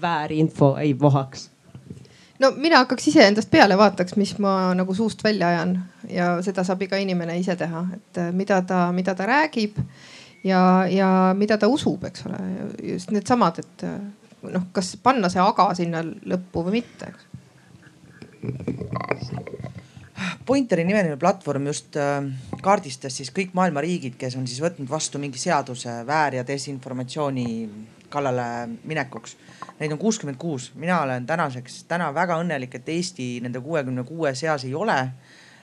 väärinfo ei vohaks? No mina hakkaks iseendast peale, vaataks, mis ma nagu suust välja ajan. Ja seda saab iga inimene ise teha, et äh, mida ta, mida ta räägib ja, ja mida ta usub, eks ole. just needsamad, et äh, noh, kas panna see aga sinna lõppu või mitte Pointeri nimeline platvorm just äh, kaardistas siis kõik maailma riigid, kes on siis võtnud vastu mingi seaduse väär- ja desinformatsiooni kallale minekuks. Neid on kuuskümmend kuus, mina olen tänaseks täna väga õnnelik, et Eesti nende kuuekümne kuue seas ei ole.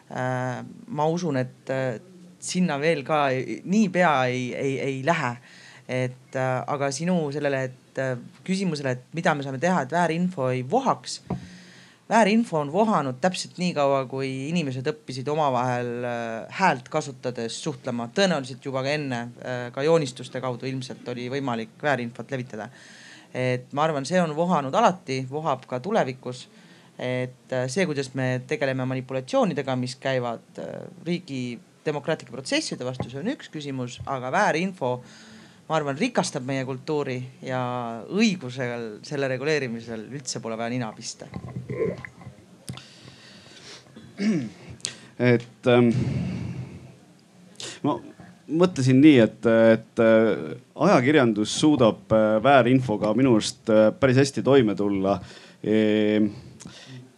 Äh, ma usun, et sinna veel ka niipea ei, ei, ei lähe. et aga sinu sellele, et küsimusele, et mida me saame teha, et väärinfo ei vohaks väärinfo on vohanud täpselt nii kaua, kui inimesed õppisid omavahel äh, häält kasutades suhtlema. tõenäoliselt juba ka enne, äh, ka joonistuste kaudu ilmselt oli võimalik väärinfot levitada. et ma arvan, see on vohanud alati, vohab ka tulevikus. et äh, see, kuidas me tegeleme manipulatsioonidega, mis käivad riigi demokraatlike protsesside vastu, see on üks küsimus, aga väärinfo ma arvan, rikastab meie kultuuri ja õigusel selle reguleerimisel üldse pole vaja nina pista. et ähm, ma mõtlesin nii, et, et äh, ajakirjandus suudab äh, väärinfoga minu arust äh, päris hästi toime tulla e.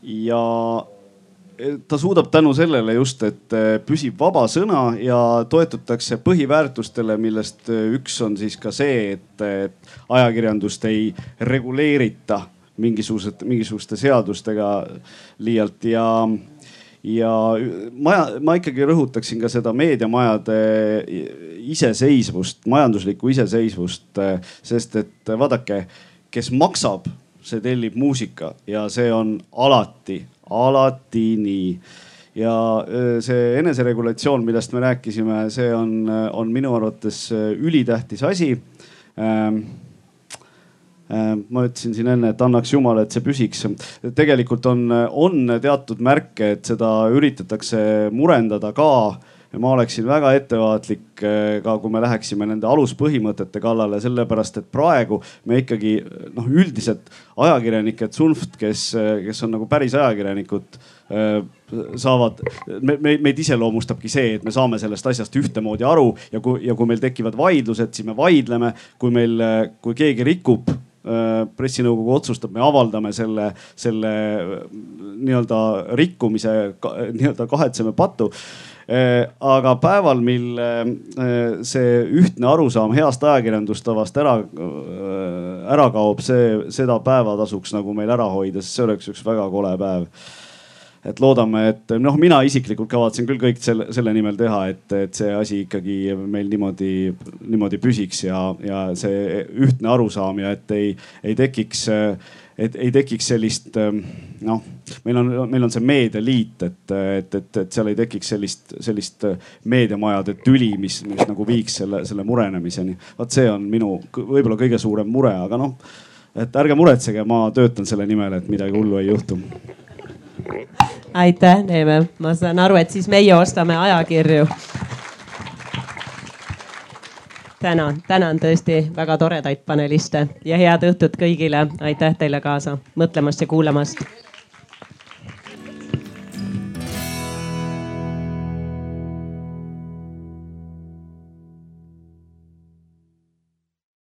ja ta suudab tänu sellele just, et eh, püsib vaba sõna ja toetutakse põhiväärtustele, millest eh, üks on siis ka see, et, et ajakirjandust ei reguleerita mingisugused, mingisuguste seadustega liialt. Ja ja maja, ma ikkagi rõhutaksin ka seda meediamajade iseseisvust, majanduslikku iseseisvust, eh, sest et vaadake, kes maksab, see tellib muusika ja see on alati alati nii. Ja see eneseregulatsioon, millest me rääkisime, see on, on minu arvates ülitähtis asi. Ähm, ma ütlesin siin enne, et annaks jumal, et see püsiks. tegelikult on, on teatud märke, et seda üritatakse murendada ka ma oleksin väga ettevaatlik eh, ka, kui me läheksime nende aluspõhimõtete kallale, sellepärast et praegu me ikkagi noh, üldiselt ajakirjanikud, Zunft, kes, kes on nagu päris ajakirjanikud eh, saavad, me, me, meid iseloomustabki see, et me saame sellest asjast ühtemoodi aru ja kui, ja kui meil tekivad vaidlused, siis me vaidleme. kui meil, kui keegi rikub pressinõukogu otsustab, me avaldame selle, selle nii-öelda rikkumise nii-öelda kahetseme patu Äh, aga päeval, mil äh, see ühtne arusaam heast ajakirjandustavast ära, äh, ära kaob, see, seda päeva tasuks nagu meil ära hoida, sest see oleks üks väga kole päev. Et loodame, et noh, mina isiklikult kavatsen küll kõik selle, selle nimel teha, et, et see asi ikkagi meil niimoodi, niimoodi püsiks ja, ja see ühtne arusaam ja et ei, ei tekiks äh, et ei tekiks sellist ähm, noh, meil on, meil on see meedialiit, et, et, et, et seal ei tekiks sellist, sellist äh, meediamajade tüli, mis, mis nagu viiks selle, selle murenemiseni. vot see on minu võib-olla kõige suurem mure, aga noh, et ärge muretsege, ma töötan selle nimel, et midagi hullu ei juhtu. Aitäh, Neeme, ma saan aru, et siis meie ostame ajakirju tänan, tänan tõesti väga toredaid paneliste ja head õhtut kõigile. aitäh teile kaasa mõtlemast ja kuulamast